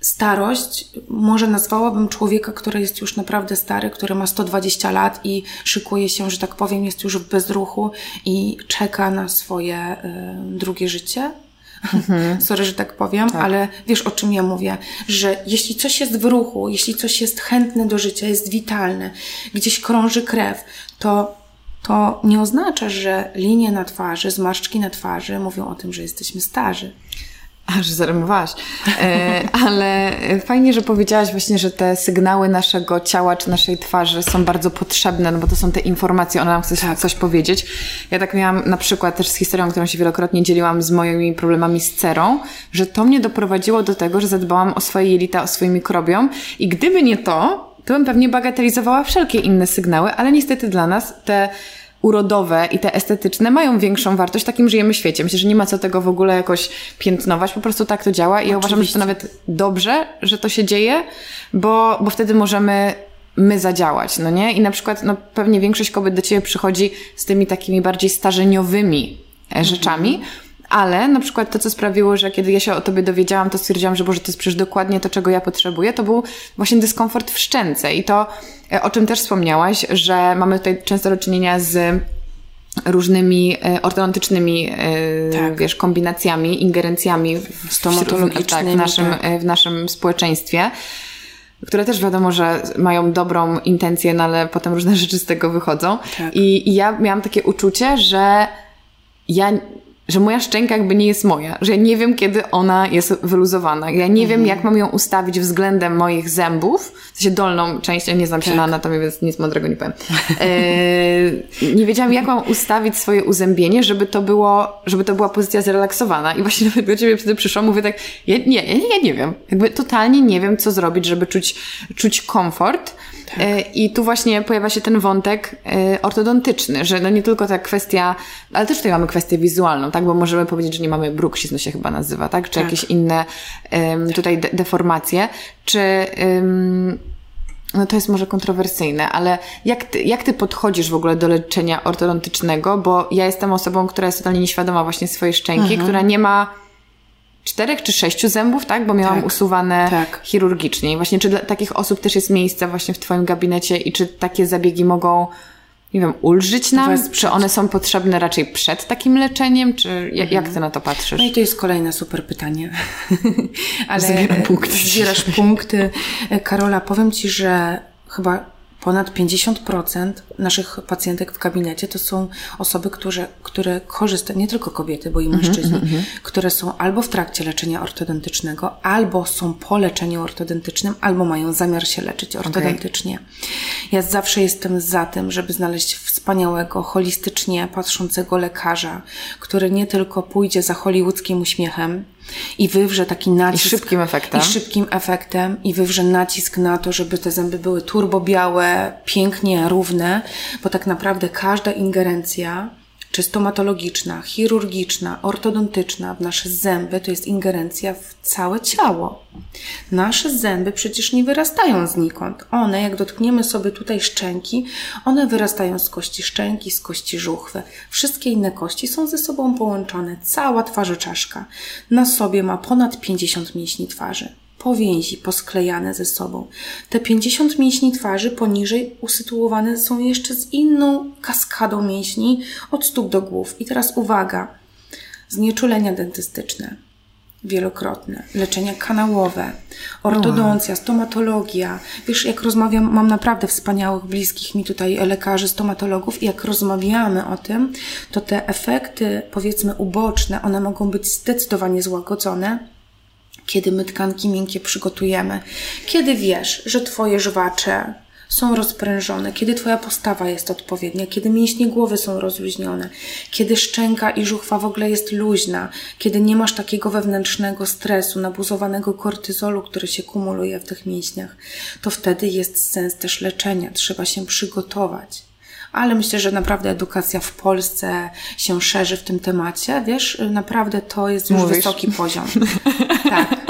starość, może nazwałabym człowieka, który jest już naprawdę stary, który ma 120 lat i szykuje się, że tak powiem, jest już w bezruchu i czeka na swoje y, drugie życie. Mhm. Sorry, że tak powiem, tak. ale wiesz o czym ja mówię, że jeśli coś jest w ruchu, jeśli coś jest chętne do życia, jest witalne, gdzieś krąży krew, to to nie oznacza, że linie na twarzy, zmarszczki na twarzy mówią o tym, że jesteśmy starzy. Aż zarymowałaś. E, ale fajnie, że powiedziałaś właśnie, że te sygnały naszego ciała czy naszej twarzy są bardzo potrzebne, no bo to są te informacje, ona nam chce tak. coś powiedzieć. Ja tak miałam na przykład też z historią, którą się wielokrotnie dzieliłam z moimi problemami z cerą, że to mnie doprowadziło do tego, że zadbałam o swoje jelita, o swoim mikrobiom i gdyby nie to, to bym pewnie bagatelizowała wszelkie inne sygnały, ale niestety dla nas te urodowe i te estetyczne mają większą wartość takim żyjemy świecie. Myślę, że nie ma co tego w ogóle jakoś piętnować, po prostu tak to działa i ja uważam, że to nawet dobrze, że to się dzieje, bo, bo wtedy możemy my zadziałać, no nie? I na przykład, no pewnie większość kobiet do ciebie przychodzi z tymi takimi bardziej starzeniowymi e, rzeczami, mhm ale na przykład to, co sprawiło, że kiedy ja się o tobie dowiedziałam, to stwierdziłam, że Boże, to jest przecież dokładnie to, czego ja potrzebuję, to był właśnie dyskomfort w szczęce. I to, e, o czym też wspomniałaś, że mamy tutaj często do czynienia z różnymi e, ortodontycznymi, e, tak. wiesz, kombinacjami, ingerencjami w, stomatologicznymi tak, w, naszym, tak. w naszym społeczeństwie które też wiadomo, że mają dobrą intencję, no ale potem różne rzeczy z tego wychodzą. Tak. I, I ja miałam takie uczucie, że ja że moja szczęka jakby nie jest moja, że ja nie wiem, kiedy ona jest wyluzowana. Ja nie wiem, mhm. jak mam ją ustawić względem moich zębów, w sensie dolną część, ja nie znam się tak. na anatomii, więc nic mądrego nie powiem. E, nie wiedziałam, jak mam ustawić swoje uzębienie, żeby to było, żeby to była pozycja zrelaksowana. I właśnie nawet do ciebie wtedy przyszłam, mówię tak, ja, nie, ja, ja nie wiem. Jakby totalnie nie wiem, co zrobić, żeby czuć, czuć komfort. Tak. E, I tu właśnie pojawia się ten wątek e, ortodontyczny, że no nie tylko ta kwestia, ale też tutaj mamy kwestię wizualną, tak? Bo możemy powiedzieć, że nie mamy bruksizm, się chyba nazywa, tak? Czy tak. jakieś inne um, tutaj de deformacje, czy um, no to jest może kontrowersyjne, ale jak ty, jak ty podchodzisz w ogóle do leczenia ortodontycznego? Bo ja jestem osobą, która jest totalnie nieświadoma właśnie swojej szczęki, mhm. która nie ma czterech czy sześciu zębów, tak? Bo miałam tak, usuwane tak. chirurgicznie. I właśnie czy dla takich osób też jest miejsce właśnie w Twoim gabinecie i czy takie zabiegi mogą nie wiem, ulżyć nam? Wesprzeć. Czy one są potrzebne raczej przed takim leczeniem? Czy mhm. jak ty na to patrzysz? No i to jest kolejne super pytanie. Ale Zbieram punkty. Zbierasz punkty. Karola, powiem Ci, że chyba ponad 50% naszych pacjentek w gabinecie to są osoby, które, które korzystają, nie tylko kobiety, bo i mhm, mężczyźni, mm -hmm. które są albo w trakcie leczenia ortodontycznego, albo są po leczeniu ortodontycznym, albo mają zamiar się leczyć ortodontycznie. Okay. Ja zawsze jestem za tym, żeby znaleźć wspaniałego, holistycznie patrzącego lekarza, który nie tylko pójdzie za hollywoodzkim uśmiechem, i wywrze taki nacisk. I szybkim efektem. I szybkim efektem. I wywrze nacisk na to, żeby te zęby były turbo białe, pięknie równe, bo tak naprawdę każda ingerencja czy stomatologiczna, chirurgiczna, ortodontyczna w nasze zęby to jest ingerencja w całe ciało. Nasze zęby przecież nie wyrastają znikąd. One, jak dotkniemy sobie tutaj szczęki, one wyrastają z kości szczęki, z kości żuchwy. Wszystkie inne kości są ze sobą połączone. Cała twarzoczaszka na sobie ma ponad 50 mięśni twarzy powięzi posklejane ze sobą. Te 50 mięśni twarzy poniżej usytuowane są jeszcze z inną kaskadą mięśni od stóp do głów. I teraz uwaga, znieczulenia dentystyczne wielokrotne, leczenia kanałowe, ortodoncja, stomatologia. Wiesz, jak rozmawiam, mam naprawdę wspaniałych, bliskich mi tutaj lekarzy, stomatologów i jak rozmawiamy o tym, to te efekty, powiedzmy, uboczne, one mogą być zdecydowanie złagodzone kiedy my tkanki miękkie przygotujemy, kiedy wiesz, że Twoje żwacze są rozprężone, kiedy Twoja postawa jest odpowiednia, kiedy mięśnie głowy są rozluźnione, kiedy szczęka i żuchwa w ogóle jest luźna, kiedy nie masz takiego wewnętrznego stresu, nabuzowanego kortyzolu, który się kumuluje w tych mięśniach, to wtedy jest sens też leczenia. Trzeba się przygotować ale myślę, że naprawdę edukacja w Polsce się szerzy w tym temacie. Wiesz, naprawdę to jest już Mówisz? wysoki poziom. tak.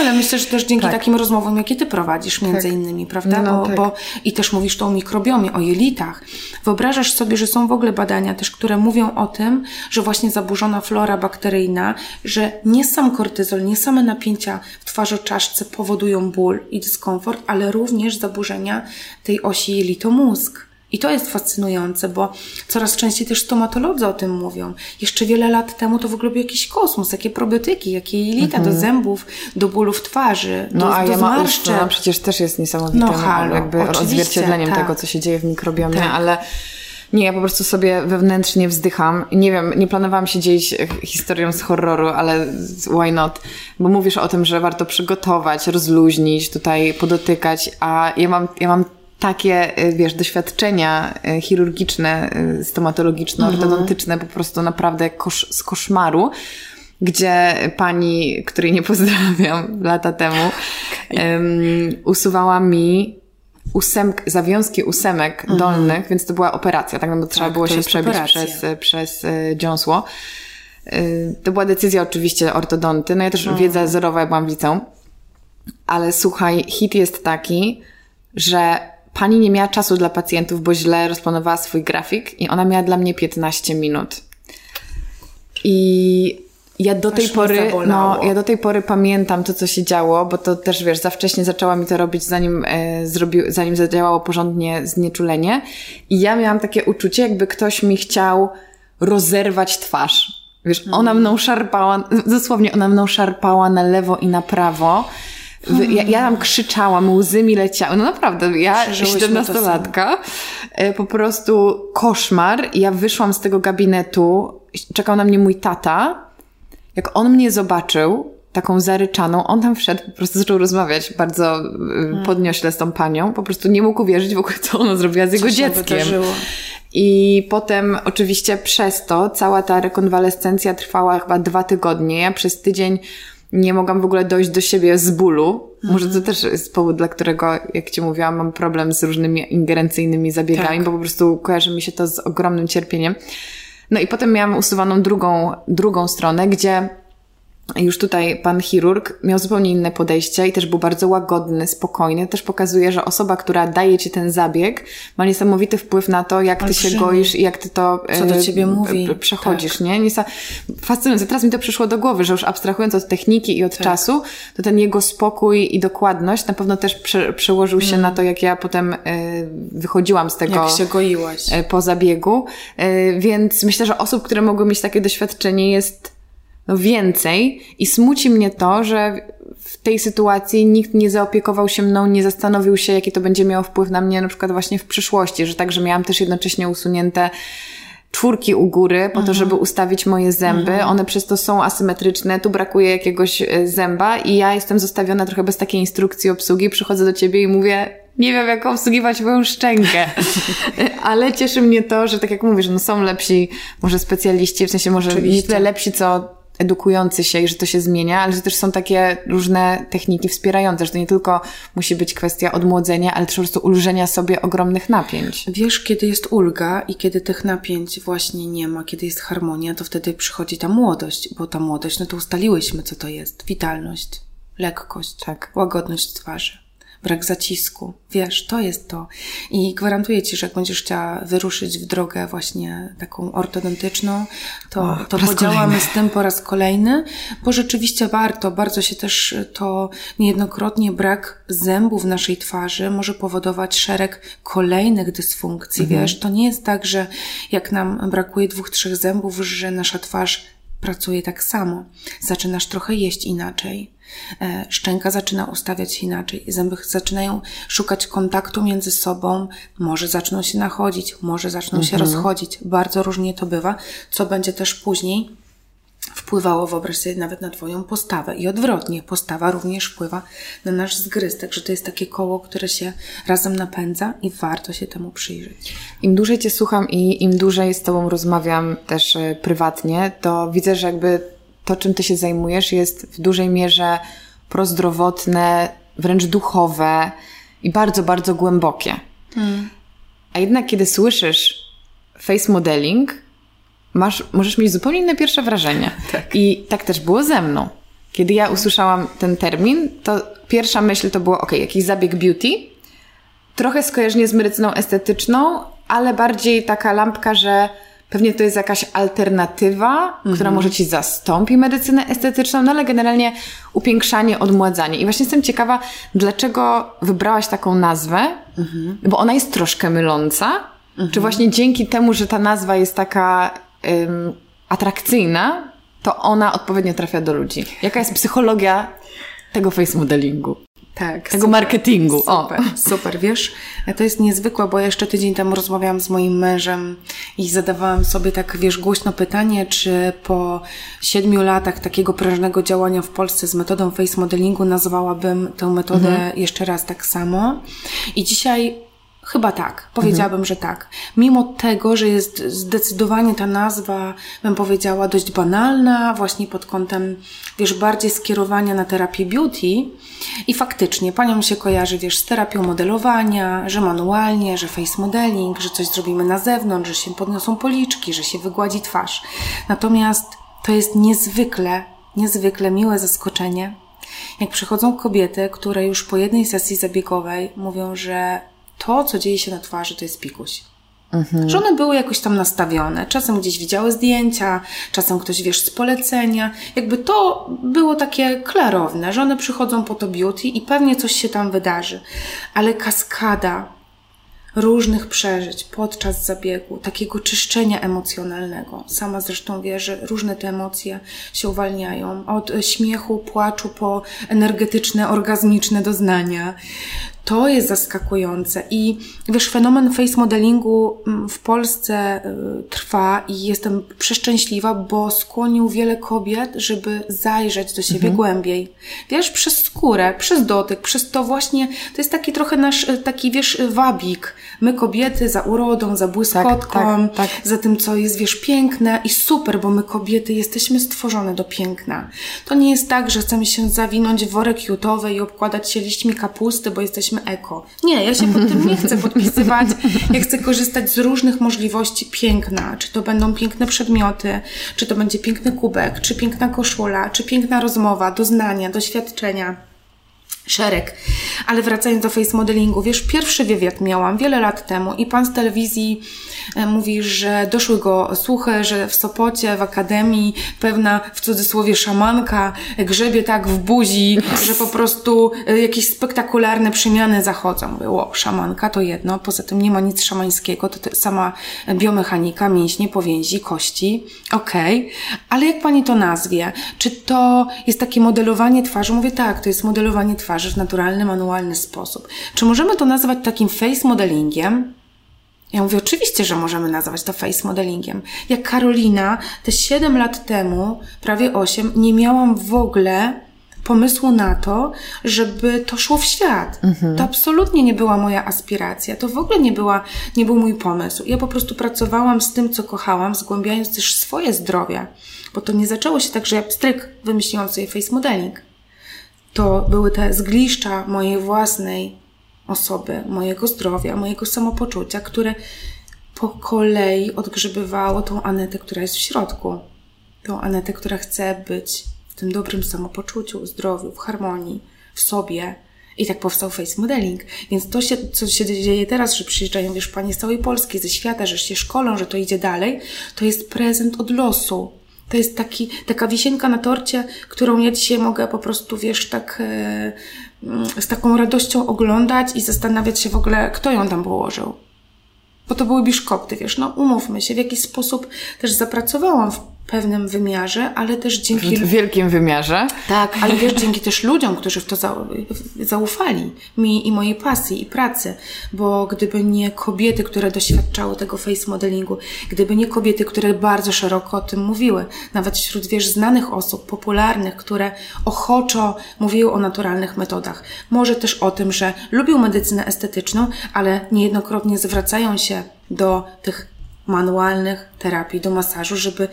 Ale myślę, że też dzięki tak. takim rozmowom, jakie ty prowadzisz między tak. innymi, prawda? No, bo, tak. bo, I też mówisz to o mikrobiomie, o jelitach. Wyobrażasz sobie, że są w ogóle badania też, które mówią o tym, że właśnie zaburzona flora bakteryjna, że nie sam kortyzol, nie same napięcia w twarzoczaszce powodują ból i dyskomfort, ale również zaburzenia tej osi jelito-mózg. I to jest fascynujące, bo coraz częściej też stomatolodzy o tym mówią. Jeszcze wiele lat temu to w ogóle był jakiś kosmos, jakie probiotyki, jakie jelita mhm. do zębów, do bólów twarzy, no, do, a do ja zmarszczek. No, przecież też jest niesamowitym no, halo, jakby odzwierciedleniem tak. tego, co się dzieje w mikrobiomie, tak. ale nie, ja po prostu sobie wewnętrznie wzdycham. Nie wiem, nie planowałam się dzielić historią z horroru, ale why not? Bo mówisz o tym, że warto przygotować, rozluźnić, tutaj podotykać, a ja mam, ja mam takie, y, wiesz, doświadczenia y, chirurgiczne, y, stomatologiczne, mhm. ortodontyczne po prostu naprawdę kosz, z koszmaru, gdzie pani, której nie pozdrawiam lata temu, um, usuwała mi ósemk, zawiązki ósemek mhm. dolnych, więc to była operacja, tak, no bo trzeba tak, było się przebić operacja. przez, przez dziąsło. To była decyzja oczywiście ortodonty, no ja też mhm. wiedza zerowa, jak byłam w liceum, ale słuchaj, hit jest taki, że pani nie miała czasu dla pacjentów, bo źle rozplanowała swój grafik i ona miała dla mnie 15 minut. I ja do tej pory, no, ja do tej pory pamiętam to, co się działo, bo to też, wiesz, za wcześnie zaczęła mi to robić, zanim, e, zrobił, zanim zadziałało porządnie znieczulenie. I ja miałam takie uczucie, jakby ktoś mi chciał rozerwać twarz. Wiesz, ona mhm. mną szarpała, dosłownie ona mną szarpała na lewo i na prawo. Ja, ja tam krzyczałam, łzy mi leciały. No naprawdę, ja, 17-latka, e, po prostu koszmar. Ja wyszłam z tego gabinetu, czekał na mnie mój tata. Jak on mnie zobaczył, taką zaryczaną, on tam wszedł, po prostu zaczął rozmawiać bardzo e, hmm. podniośle z tą panią. Po prostu nie mógł uwierzyć w ogóle, co ona zrobiła z jego dzieckiem. I potem oczywiście przez to cała ta rekonwalescencja trwała chyba dwa tygodnie. Ja przez tydzień nie mogłam w ogóle dojść do siebie z bólu. Może to też jest powód, dla którego, jak Ci mówiłam, mam problem z różnymi ingerencyjnymi zabiegami, tak. bo po prostu kojarzy mi się to z ogromnym cierpieniem. No i potem miałam usuwaną drugą, drugą stronę, gdzie już tutaj pan chirurg miał zupełnie inne podejście i też był bardzo łagodny, spokojny. Też pokazuje, że osoba, która daje ci ten zabieg, ma niesamowity wpływ na to, jak ty się goisz i jak ty to Co do ciebie mówi. przechodzisz, tak. nie? Niesa fascynujące. Teraz mi to przyszło do głowy, że już abstrahując od techniki i od tak. czasu, to ten jego spokój i dokładność na pewno też prze, przełożył się mm. na to, jak ja potem y, wychodziłam z tego. Jak się goiłaś. Po zabiegu. Więc myślę, że osób, które mogły mieć takie doświadczenie jest no więcej i smuci mnie to, że w tej sytuacji nikt nie zaopiekował się mną, nie zastanowił się, jaki to będzie miało wpływ na mnie na przykład właśnie w przyszłości, że także miałam też jednocześnie usunięte czwórki u góry po mhm. to, żeby ustawić moje zęby. Mhm. One przez to są asymetryczne, tu brakuje jakiegoś e, zęba i ja jestem zostawiona trochę bez takiej instrukcji obsługi. Przychodzę do ciebie i mówię, nie wiem, jak obsługiwać moją szczękę. Ale cieszy mnie to, że tak jak mówisz, no są lepsi może specjaliści, w sensie może Oczywiście. lepsi, co edukujący się i że to się zmienia, ale że też są takie różne techniki wspierające, że to nie tylko musi być kwestia odmłodzenia, ale też po prostu ulżenia sobie ogromnych napięć. Wiesz, kiedy jest ulga i kiedy tych napięć właśnie nie ma, kiedy jest harmonia, to wtedy przychodzi ta młodość, bo ta młodość, no to ustaliłyśmy, co to jest. Witalność, lekkość, tak. łagodność twarzy brak zacisku. Wiesz, to jest to. I gwarantuję Ci, że jak będziesz chciała wyruszyć w drogę właśnie taką ortodontyczną, to, o, to podziałamy kolejny. z tym po raz kolejny, bo rzeczywiście warto. Bardzo się też to niejednokrotnie brak zębów w naszej twarzy może powodować szereg kolejnych dysfunkcji. Mhm. Wiesz, to nie jest tak, że jak nam brakuje dwóch, trzech zębów, że nasza twarz pracuje tak samo. Zaczynasz trochę jeść inaczej szczęka zaczyna ustawiać się inaczej, zęby zaczynają szukać kontaktu między sobą, może zaczną się nachodzić, może zaczną mhm. się rozchodzić. Bardzo różnie to bywa, co będzie też później wpływało, wyobraź sobie, nawet na Twoją postawę. I odwrotnie, postawa również wpływa na nasz zgryz. Także to jest takie koło, które się razem napędza i warto się temu przyjrzeć. Im dłużej Cię słucham i im dłużej z Tobą rozmawiam też e, prywatnie, to widzę, że jakby to, czym ty się zajmujesz, jest w dużej mierze prozdrowotne, wręcz duchowe i bardzo, bardzo głębokie. Hmm. A jednak, kiedy słyszysz face modeling, masz, możesz mieć zupełnie inne pierwsze wrażenie. Tak. I tak też było ze mną. Kiedy ja usłyszałam ten termin, to pierwsza myśl to było, ok, jakiś zabieg beauty, trochę skojarzenie z medycyną estetyczną, ale bardziej taka lampka, że Pewnie to jest jakaś alternatywa, która mhm. może ci zastąpi medycynę estetyczną, no ale generalnie upiększanie, odmładzanie. I właśnie jestem ciekawa, dlaczego wybrałaś taką nazwę, mhm. bo ona jest troszkę myląca. Mhm. Czy właśnie dzięki temu, że ta nazwa jest taka ym, atrakcyjna, to ona odpowiednio trafia do ludzi? Jaka jest psychologia tego face modelingu? Tak. Tego super, marketingu. Super, o. super. Wiesz, to jest niezwykłe, bo jeszcze tydzień temu rozmawiałam z moim mężem i zadawałam sobie tak, wiesz, głośno pytanie, czy po siedmiu latach takiego prężnego działania w Polsce z metodą face modelingu nazwałabym tę metodę mhm. jeszcze raz tak samo. I dzisiaj Chyba tak. Powiedziałabym, mhm. że tak. Mimo tego, że jest zdecydowanie ta nazwa, bym powiedziała, dość banalna, właśnie pod kątem, wiesz, bardziej skierowania na terapię beauty. I faktycznie, panią się kojarzy, wiesz, z terapią modelowania, że manualnie, że face modeling, że coś zrobimy na zewnątrz, że się podniosą policzki, że się wygładzi twarz. Natomiast to jest niezwykle, niezwykle miłe zaskoczenie, jak przychodzą kobiety, które już po jednej sesji zabiegowej mówią, że to, co dzieje się na twarzy, to jest pikuś. Mhm. Że one były jakoś tam nastawione. Czasem gdzieś widziały zdjęcia, czasem ktoś wiesz z polecenia. Jakby to było takie klarowne, że one przychodzą po to beauty i pewnie coś się tam wydarzy. Ale kaskada różnych przeżyć podczas zabiegu, takiego czyszczenia emocjonalnego. Sama zresztą wie, że różne te emocje się uwalniają. Od śmiechu, płaczu po energetyczne, orgazmiczne doznania. To jest zaskakujące i wiesz, fenomen face modelingu mm, w Polsce y, trwa i jestem przeszczęśliwa, bo skłonił wiele kobiet, żeby zajrzeć do siebie mhm. głębiej. Wiesz, przez skórę, przez dotyk, przez to właśnie, to jest taki trochę nasz, y, taki wiesz, wabik. My kobiety za urodą, za błyskotką, tak, tak, tak. za tym, co jest, wiesz, piękne i super, bo my kobiety jesteśmy stworzone do piękna. To nie jest tak, że chcemy się zawinąć w worek jutowy i obkładać się liśćmi kapusty, bo jesteśmy jesteśmy eko. Nie, ja się pod tym nie chcę podpisywać. Ja chcę korzystać z różnych możliwości piękna. Czy to będą piękne przedmioty, czy to będzie piękny kubek, czy piękna koszula, czy piękna rozmowa, doznania, doświadczenia szereg. Ale wracając do face modelingu, wiesz, pierwszy wywiad miałam wiele lat temu i pan z telewizji e, mówi, że doszły go słuchy, że w Sopocie, w akademii pewna, w cudzysłowie, szamanka grzebie tak w buzi, że po prostu e, jakieś spektakularne przemiany zachodzą. Mówię, o, szamanka to jedno, poza tym nie ma nic szamańskiego, to sama biomechanika, mięśnie, powięzi, kości, okej, okay. ale jak pani to nazwie? Czy to jest takie modelowanie twarzy? Mówię, tak, to jest modelowanie twarzy twarzy w naturalny, manualny sposób. Czy możemy to nazwać takim face modelingiem? Ja mówię, oczywiście, że możemy nazwać to face modelingiem. Jak Karolina, te 7 lat temu, prawie 8, nie miałam w ogóle pomysłu na to, żeby to szło w świat. Mhm. To absolutnie nie była moja aspiracja. To w ogóle nie, była, nie był mój pomysł. Ja po prostu pracowałam z tym, co kochałam, zgłębiając też swoje zdrowie. Bo to nie zaczęło się tak, że ja pstryk wymyśliłam sobie face modeling to były te zgliszcza mojej własnej osoby, mojego zdrowia, mojego samopoczucia, które po kolei odgrzebywało tą Anetę, która jest w środku. Tą Anetę, która chce być w tym dobrym samopoczuciu, zdrowiu, w harmonii, w sobie. I tak powstał face modeling. Więc to, się, co się dzieje teraz, że przyjeżdżają, wiesz, panie z całej Polski, ze świata, że się szkolą, że to idzie dalej, to jest prezent od losu to jest taki, taka wisienka na torcie, którą ja dzisiaj mogę po prostu, wiesz, tak e, mm, z taką radością oglądać i zastanawiać się w ogóle, kto ją tam położył. Bo to były biszkopty, wiesz, no umówmy się, w jakiś sposób też zapracowałam w pewnym wymiarze, ale też dzięki... W wielkim wymiarze. Tak, ale wiesz, dzięki też ludziom, którzy w to zaufali, mi i mojej pasji i pracy, bo gdyby nie kobiety, które doświadczały tego face modelingu, gdyby nie kobiety, które bardzo szeroko o tym mówiły, nawet wśród, wiesz, znanych osób, popularnych, które ochoczo mówiły o naturalnych metodach, może też o tym, że lubią medycynę estetyczną, ale niejednokrotnie zwracają się do tych manualnych terapii, do masażu, żeby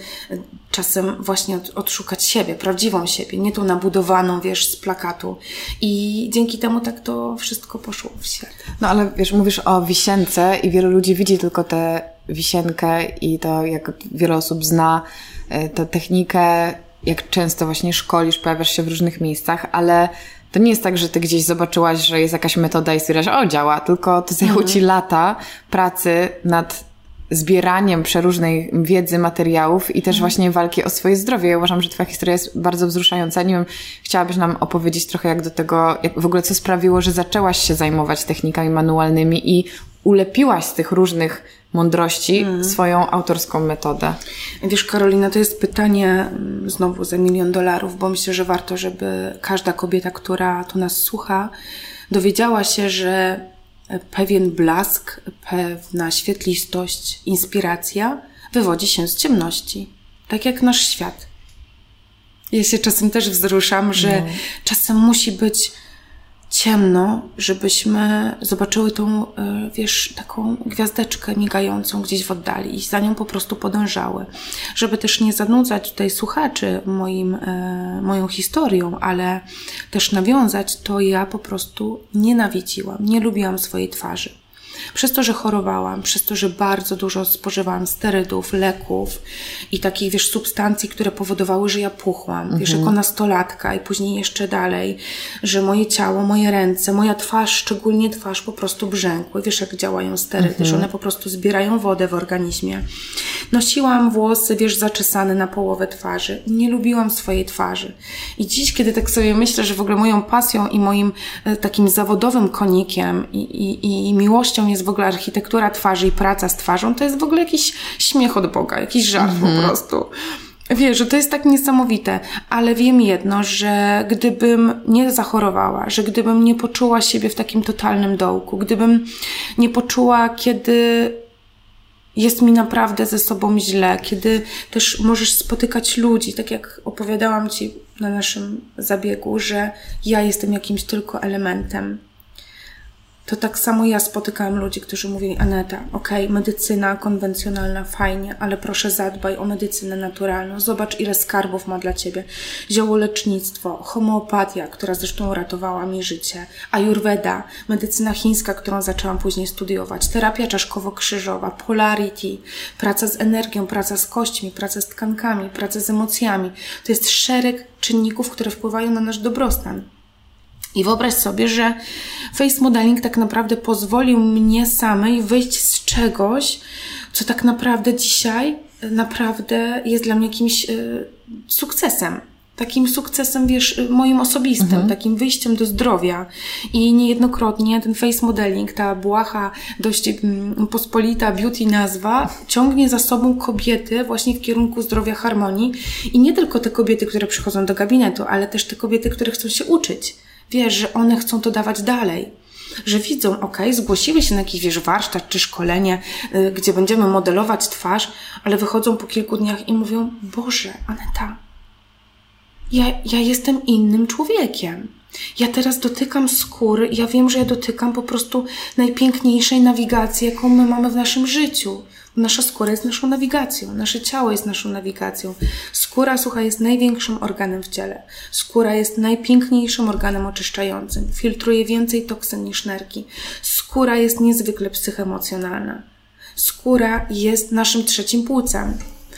czasem właśnie odszukać siebie, prawdziwą siebie, nie tą nabudowaną, wiesz, z plakatu. I dzięki temu tak to wszystko poszło w świat. No ale wiesz, mówisz o wisience i wielu ludzi widzi tylko tę wisienkę i to, jak wiele osób zna e, tę technikę, jak często właśnie szkolisz, pojawiasz się w różnych miejscach, ale to nie jest tak, że ty gdzieś zobaczyłaś, że jest jakaś metoda i stwierdziłaś, o działa, tylko to zajęło mhm. ci lata pracy nad zbieraniem przeróżnej wiedzy, materiałów i też mhm. właśnie walki o swoje zdrowie. Ja uważam, że Twoja historia jest bardzo wzruszająca. Nie wiem, chciałabyś nam opowiedzieć trochę jak do tego, jak w ogóle co sprawiło, że zaczęłaś się zajmować technikami manualnymi i ulepiłaś z tych różnych mądrości mhm. swoją autorską metodę. Wiesz, Karolina, to jest pytanie mm, znowu za milion dolarów, bo myślę, że warto, żeby każda kobieta, która tu nas słucha, dowiedziała się, że pewien blask, pewna świetlistość, inspiracja wywodzi się z ciemności. Tak jak nasz świat. Ja się czasem też wzruszam, że no. czasem musi być ciemno, żebyśmy zobaczyły tą, e, wiesz, taką gwiazdeczkę migającą gdzieś w oddali i za nią po prostu podążały. Żeby też nie zanudzać tutaj słuchaczy moim, e, moją historią, ale też nawiązać, to ja po prostu nienawidziłam, nie lubiłam swojej twarzy. Przez to, że chorowałam, przez to, że bardzo dużo spożywałam sterydów, leków i takich, wiesz, substancji, które powodowały, że ja puchłam, mhm. wiesz, jako nastolatka i później jeszcze dalej, że moje ciało, moje ręce, moja twarz, szczególnie twarz po prostu brzękły. Wiesz, jak działają sterydy, mhm. że one po prostu zbierają wodę w organizmie. Nosiłam włosy, wiesz, zaczesane na połowę twarzy. Nie lubiłam swojej twarzy. I dziś, kiedy tak sobie myślę, że w ogóle moją pasją i moim e, takim zawodowym konikiem i, i, i miłością jest w ogóle architektura twarzy i praca z twarzą, to jest w ogóle jakiś śmiech od Boga, jakiś żart po mhm. prostu. Wiesz, że to jest tak niesamowite, ale wiem jedno, że gdybym nie zachorowała, że gdybym nie poczuła siebie w takim totalnym dołku, gdybym nie poczuła, kiedy jest mi naprawdę ze sobą źle, kiedy też możesz spotykać ludzi, tak jak opowiadałam Ci na naszym zabiegu, że ja jestem jakimś tylko elementem to tak samo ja spotykałam ludzi, którzy mówili, Aneta, okej, okay, medycyna konwencjonalna, fajnie, ale proszę zadbaj o medycynę naturalną. Zobacz, ile skarbów ma dla ciebie. Ziołolecznictwo, homeopatia, która zresztą uratowała mi życie, ayurveda, medycyna chińska, którą zaczęłam później studiować, terapia czaszkowo-krzyżowa, polarity, praca z energią, praca z kośćmi, praca z tkankami, praca z emocjami. To jest szereg czynników, które wpływają na nasz dobrostan. I wyobraź sobie, że face modeling tak naprawdę pozwolił mnie samej wyjść z czegoś, co tak naprawdę dzisiaj naprawdę jest dla mnie jakimś y, sukcesem. Takim sukcesem, wiesz, moim osobistym, mhm. takim wyjściem do zdrowia. I niejednokrotnie ten face modeling, ta błaha, dość mm, pospolita beauty nazwa, ciągnie za sobą kobiety właśnie w kierunku zdrowia, harmonii. I nie tylko te kobiety, które przychodzą do gabinetu, ale też te kobiety, które chcą się uczyć wiesz, że one chcą to dawać dalej. Że widzą, ok, zgłosiły się na jakiś, wiesz, warsztat czy szkolenie, yy, gdzie będziemy modelować twarz, ale wychodzą po kilku dniach i mówią, Boże, Aneta, ja, ja jestem innym człowiekiem. Ja teraz dotykam skóry ja wiem, że ja dotykam po prostu najpiękniejszej nawigacji, jaką my mamy w naszym życiu. Nasza skóra jest naszą nawigacją, nasze ciało jest naszą nawigacją. Skóra, słuchaj, jest największym organem w ciele. Skóra jest najpiękniejszym organem oczyszczającym. Filtruje więcej toksyn niż nerki. Skóra jest niezwykle psychemocjonalna. Skóra jest naszym trzecim płucem.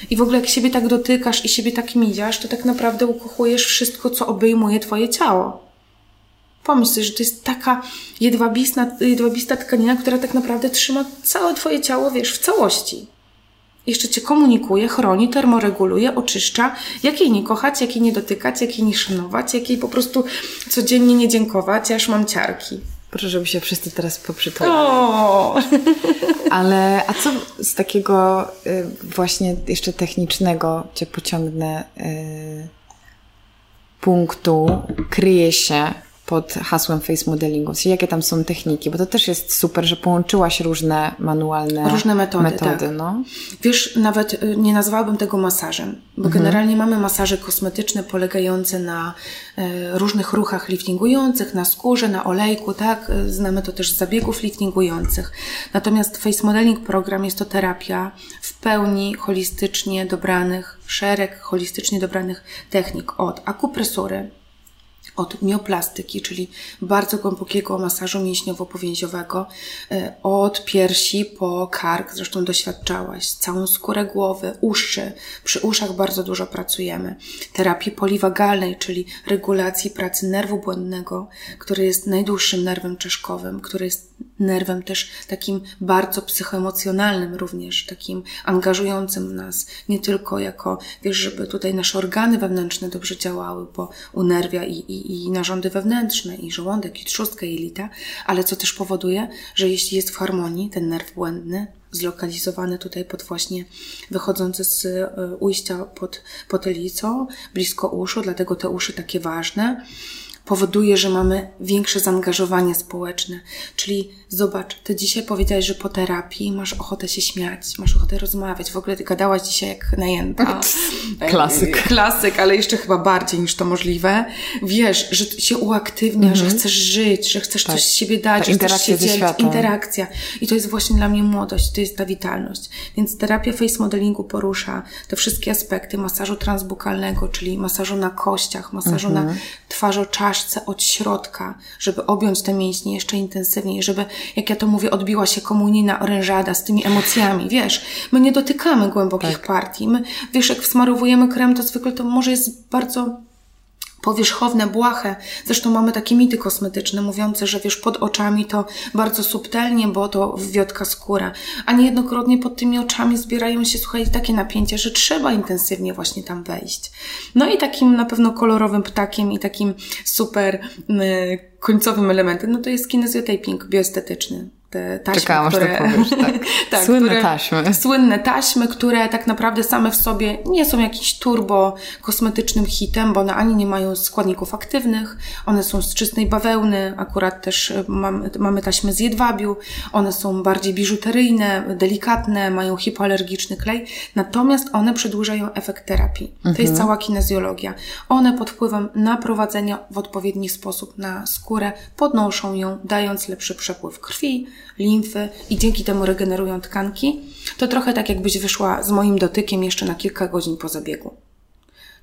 I w ogóle jak siebie tak dotykasz i siebie tak midziasz, to tak naprawdę ukochujesz wszystko, co obejmuje twoje ciało. Pomyśl sobie, że to jest taka jedwabista, jedwabista tkanina, która tak naprawdę trzyma całe Twoje ciało, wiesz, w całości. Jeszcze Cię komunikuje, chroni, termoreguluje, oczyszcza, jakiej nie kochać, jakiej nie dotykać, jakiej nie szanować, jakiej po prostu codziennie nie dziękować, aż mam ciarki. Proszę, żeby się wszyscy teraz poprzytulali. Ale a co z takiego y, właśnie jeszcze technicznego Cię pociągnę y, punktu kryje się pod hasłem face modelingu? Jakie tam są techniki? Bo to też jest super, że połączyłaś różne manualne różne metody. metody tak. no. Wiesz, nawet y, nie nazwałabym tego masażem, bo mhm. generalnie mamy masaże kosmetyczne polegające na e, różnych ruchach liftingujących, na skórze, na olejku, tak? Znamy to też z zabiegów liftingujących. Natomiast face modeling program jest to terapia w pełni holistycznie dobranych, szereg holistycznie dobranych technik od akupresury, od mioplastyki, czyli bardzo głębokiego masażu mięśniowo-powięziowego, e, od piersi po kark, zresztą doświadczałaś, całą skórę głowy, uszy. Przy uszach bardzo dużo pracujemy. Terapii poliwagalnej, czyli regulacji pracy nerwu błędnego, który jest najdłuższym nerwem czaszkowym, który jest nerwem też takim bardzo psychoemocjonalnym również, takim angażującym nas, nie tylko jako, wiesz, żeby tutaj nasze organy wewnętrzne dobrze działały, bo unerwia i, i i, narządy wewnętrzne, i żołądek, i trzustkę jelita, ale co też powoduje, że jeśli jest w harmonii ten nerw błędny, zlokalizowany tutaj pod właśnie wychodzący z e, ujścia pod potylicą, blisko uszu, dlatego te uszy takie ważne, powoduje, że mamy większe zaangażowanie społeczne. Czyli zobacz, ty dzisiaj powiedziałeś, że po terapii masz ochotę się śmiać, masz ochotę rozmawiać. W ogóle ty gadałaś dzisiaj jak najęta. Klasyk. Klasyk, ale jeszcze chyba bardziej niż to możliwe. Wiesz, że się uaktywnia, mhm. że chcesz żyć, że chcesz tak. coś z siebie dać, że chcesz się dzielić. Interakcja. I to jest właśnie dla mnie młodość, to jest ta witalność. Więc terapia face modelingu porusza te wszystkie aspekty masażu transbukalnego, czyli masażu na kościach, masażu mhm. na od środka, żeby objąć te mięśnie jeszcze intensywniej, żeby jak ja to mówię, odbiła się komunijna orężada z tymi emocjami, wiesz. My nie dotykamy głębokich tak. partii. My, wiesz, jak wsmarowujemy krem, to zwykle to może jest bardzo powierzchowne, błahe. Zresztą mamy takie mity kosmetyczne mówiące, że wiesz, pod oczami to bardzo subtelnie, bo to wiotka skóra. A niejednokrotnie pod tymi oczami zbierają się, słuchaj, takie napięcia, że trzeba intensywnie właśnie tam wejść. No i takim na pewno kolorowym ptakiem i takim super yy, końcowym elementem, no to jest kinezjotaping bioestetyczny te taśmy, Czekałam, które... Tak powiesz, tak. tak słynne które, taśmy. Słynne taśmy, które tak naprawdę same w sobie nie są jakimś turbo kosmetycznym hitem, bo one ani nie mają składników aktywnych, one są z czystej bawełny, akurat też mamy, mamy taśmy z jedwabiu, one są bardziej biżuteryjne, delikatne, mają hipoalergiczny klej, natomiast one przedłużają efekt terapii. To mhm. jest cała kinezjologia. One pod wpływem naprowadzenia w odpowiedni sposób na skórę podnoszą ją, dając lepszy przepływ krwi, limfy i dzięki temu regenerują tkanki. To trochę tak jakbyś wyszła z moim dotykiem jeszcze na kilka godzin po zabiegu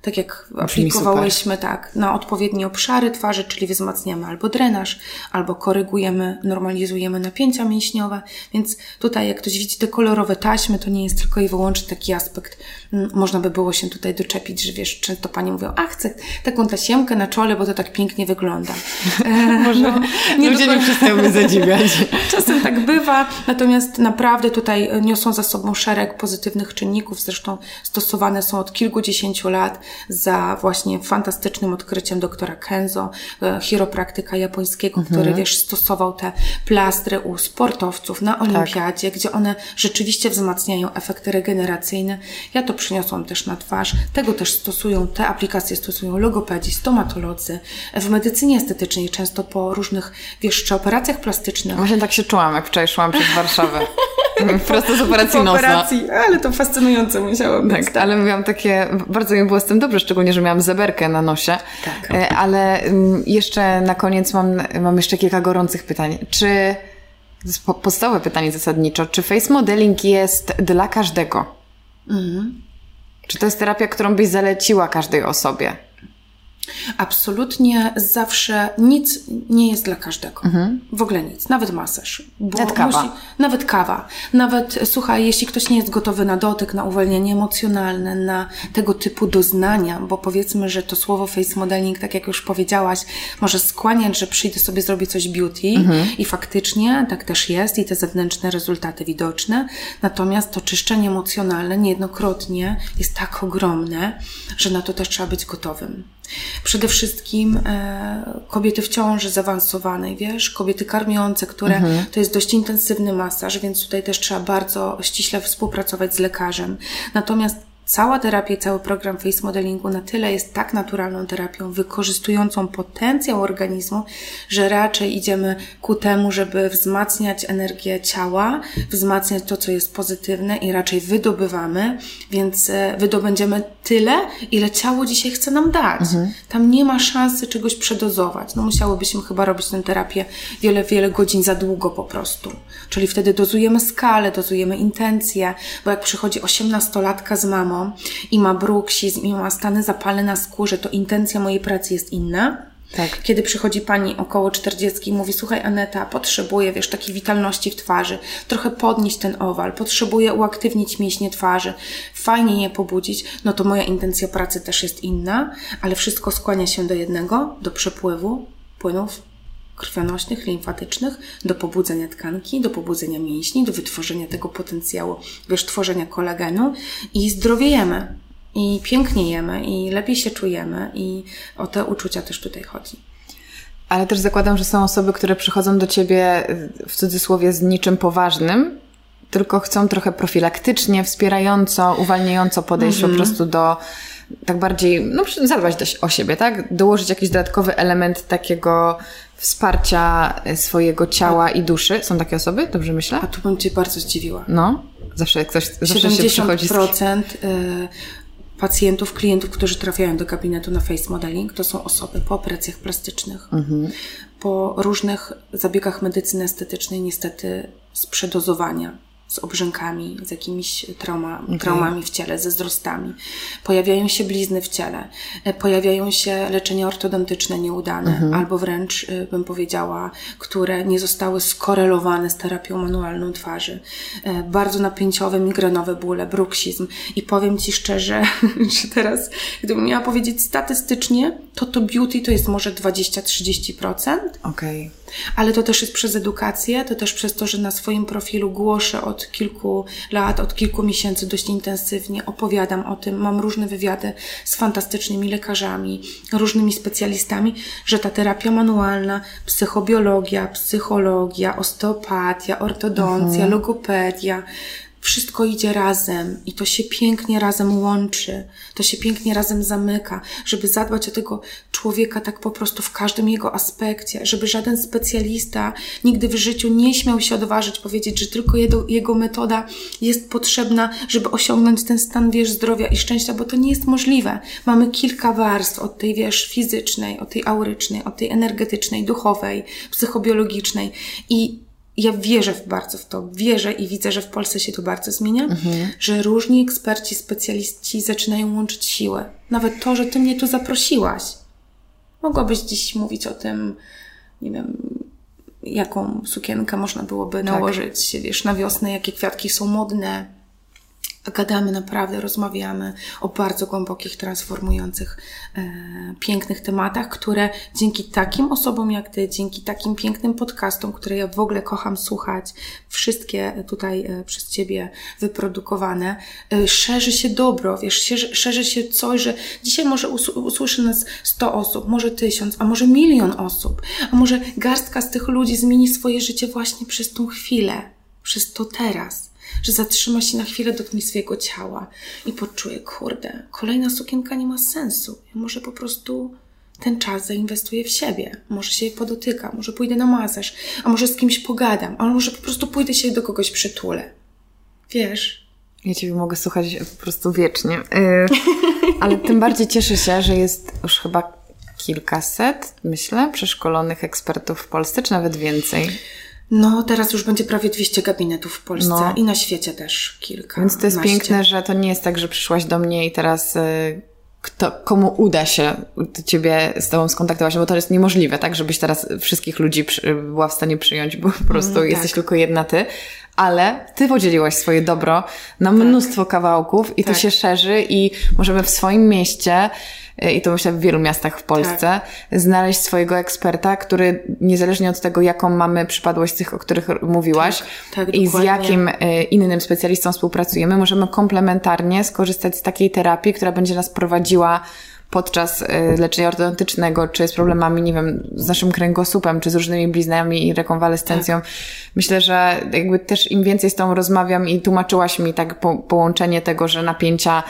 tak jak aplikowałyśmy tak, na odpowiednie obszary twarzy, czyli wzmacniamy albo drenaż, albo korygujemy, normalizujemy napięcia mięśniowe. Więc tutaj, jak ktoś widzi te kolorowe taśmy, to nie jest tylko i wyłącznie taki aspekt. Mm, można by było się tutaj doczepić, że wiesz, często pani mówią, a chcę taką tasiemkę na czole, bo to tak pięknie wygląda. E, Może no, nie ludzie nie przestają zadziwiać. Czasem tak bywa, natomiast naprawdę tutaj niosą za sobą szereg pozytywnych czynników, zresztą stosowane są od kilkudziesięciu lat za właśnie fantastycznym odkryciem doktora Kenzo, e, chiropraktyka japońskiego, mhm. który wiesz, stosował te plastry u sportowców na olimpiadzie, tak. gdzie one rzeczywiście wzmacniają efekty regeneracyjne. Ja to przyniosłam też na twarz. Tego też stosują, te aplikacje stosują logopedzi, stomatolodzy. W medycynie estetycznej często po różnych, wiesz, czy operacjach plastycznych. Właśnie tak się czułam, jak wczoraj szłam przez Warszawę. Prosto z operacji nosa. operacji, ale to fascynujące musiało być. Tak, ale miałam takie, bardzo mi było z tym dobrze, szczególnie, że miałam zeberkę na nosie. Tak. E, ale mm, jeszcze na koniec mam, mam jeszcze kilka gorących pytań. Czy, podstawowe pytanie zasadniczo, czy face modeling jest dla każdego? Mhm. Czy to jest terapia, którą byś zaleciła każdej osobie? Absolutnie zawsze nic nie jest dla każdego. Mhm. W ogóle nic. Nawet masaż. nawet kawa. Musi, nawet kawa. Nawet, słuchaj, jeśli ktoś nie jest gotowy na dotyk, na uwolnienie emocjonalne, na tego typu doznania, bo powiedzmy, że to słowo face modeling, tak jak już powiedziałaś, może skłaniać, że przyjdę sobie zrobić coś beauty mhm. i faktycznie tak też jest i te zewnętrzne rezultaty widoczne. Natomiast to czyszczenie emocjonalne niejednokrotnie jest tak ogromne, że na to też trzeba być gotowym. Przede wszystkim e, kobiety w ciąży zaawansowanej, wiesz, kobiety karmiące, które mhm. to jest dość intensywny masaż, więc tutaj też trzeba bardzo ściśle współpracować z lekarzem. Natomiast Cała terapia, cały program face modelingu na tyle jest tak naturalną terapią, wykorzystującą potencjał organizmu, że raczej idziemy ku temu, żeby wzmacniać energię ciała, wzmacniać to, co jest pozytywne i raczej wydobywamy, więc e, wydobędziemy tyle, ile ciało dzisiaj chce nam dać. Mhm. Tam nie ma szansy czegoś przedozować. No musiałybyśmy chyba robić tę terapię wiele, wiele godzin za długo po prostu. Czyli wtedy dozujemy skalę, dozujemy intencje, bo jak przychodzi osiemnastolatka z mamą, i ma bruksizm i ma stany zapalne na skórze, to intencja mojej pracy jest inna. Tak. Kiedy przychodzi pani około 40 i mówi, słuchaj Aneta, potrzebuję, wiesz, takiej witalności w twarzy, trochę podnieść ten owal, potrzebuję uaktywnić mięśnie twarzy, fajnie je pobudzić, no to moja intencja pracy też jest inna, ale wszystko skłania się do jednego, do przepływu płynów krwionośnych, limfatycznych, do pobudzenia tkanki, do pobudzenia mięśni, do wytworzenia tego potencjału, wiesz, tworzenia kolagenu i zdrowiejemy. I pięknie jemy, i lepiej się czujemy, i o te uczucia też tutaj chodzi. Ale też zakładam, że są osoby, które przychodzą do ciebie w cudzysłowie z niczym poważnym, tylko chcą trochę profilaktycznie, wspierająco, uwalniająco podejść mm -hmm. po prostu do tak bardziej, no zadbać o siebie, tak? Dołożyć jakiś dodatkowy element takiego wsparcia e, swojego ciała i duszy. Są takie osoby? Dobrze myślę? A tu bym Cię bardzo zdziwiła. No, zawsze ktoś zawsze 70% się przychodzi z... E, pacjentów, klientów, którzy trafiają do gabinetu na face modeling, to są osoby po operacjach plastycznych, mhm. po różnych zabiegach medycyny estetycznej, niestety z przedozowania z obrzękami, z jakimiś trauma, traumami w ciele, ze wzrostami. Pojawiają się blizny w ciele, e, pojawiają się leczenia ortodontyczne nieudane, mhm. albo wręcz e, bym powiedziała, które nie zostały skorelowane z terapią manualną twarzy. E, bardzo napięciowe, migrenowe bóle, bruksizm. I powiem Ci szczerze, że teraz, gdybym miała powiedzieć statystycznie, to to beauty to jest może 20-30%. Okej. Okay Ale to też jest przez edukację, to też przez to, że na swoim profilu głoszę od kilku lat, od kilku miesięcy dość intensywnie, opowiadam o tym, mam różne wywiady z fantastycznymi lekarzami, różnymi specjalistami, że ta terapia manualna, psychobiologia, psychologia, osteopatia, ortodoncja, mhm. logopedia, wszystko idzie razem i to się pięknie razem łączy, to się pięknie razem zamyka, żeby zadbać o tego człowieka tak po prostu w każdym jego aspekcie, żeby żaden specjalista nigdy w życiu nie śmiał się odważyć powiedzieć, że tylko jego, jego metoda jest potrzebna, żeby osiągnąć ten stan, wiesz, zdrowia i szczęścia, bo to nie jest możliwe. Mamy kilka warstw od tej, wiesz, fizycznej, od tej aurycznej, od tej energetycznej, duchowej, psychobiologicznej i ja wierzę w bardzo w to, wierzę i widzę, że w Polsce się to bardzo zmienia, mhm. że różni eksperci, specjaliści zaczynają łączyć siłę. Nawet to, że ty mnie tu zaprosiłaś. Mogłabyś dziś mówić o tym, nie wiem, jaką sukienkę można byłoby tak. nałożyć, wiesz, na wiosnę, jakie kwiatki są modne, gadamy naprawdę, rozmawiamy o bardzo głębokich, transformujących, e, pięknych tematach, które dzięki takim osobom jak Ty, dzięki takim pięknym podcastom, które ja w ogóle kocham słuchać, wszystkie tutaj e, przez Ciebie wyprodukowane, e, szerzy się dobro, wiesz, szerzy, szerzy się coś, że dzisiaj może usłyszy nas 100 osób, może tysiąc, a może milion osób, a może garstka z tych ludzi zmieni swoje życie właśnie przez tą chwilę, przez to teraz że zatrzyma się na chwilę, dotknie swojego ciała i poczuje, kurde, kolejna sukienka nie ma sensu. Ja może po prostu ten czas zainwestuję w siebie. Może się podotyka, może pójdę na masaż, a może z kimś pogadam, a może po prostu pójdę się do kogoś przytulę. Wiesz? Ja Ciebie mogę słuchać po prostu wiecznie. Yy, ale tym bardziej cieszę się, że jest już chyba kilkaset, myślę, przeszkolonych ekspertów w Polsce, czy nawet więcej. No, teraz już będzie prawie 200 gabinetów w Polsce no. i na świecie też kilka. Więc to jest piękne, że to nie jest tak, że przyszłaś do mnie i teraz y, kto, komu uda się ciebie z tobą skontaktować, bo to jest niemożliwe, tak, żebyś teraz wszystkich ludzi przy, była w stanie przyjąć, bo po prostu mm, jesteś tak. tylko jedna ty, ale ty podzieliłaś swoje dobro na tak. mnóstwo kawałków i tak. to się szerzy i możemy w swoim mieście i to myślę w wielu miastach w Polsce, tak. znaleźć swojego eksperta, który niezależnie od tego, jaką mamy przypadłość tych, o których mówiłaś tak, tak, i z jakim e, innym specjalistą współpracujemy, możemy komplementarnie skorzystać z takiej terapii, która będzie nas prowadziła podczas e, leczenia ortodontycznego, czy z problemami, nie wiem, z naszym kręgosłupem, czy z różnymi bliznami i rekonwalescencją. Tak. Myślę, że jakby też im więcej z tą rozmawiam i tłumaczyłaś mi tak po, połączenie tego, że napięcia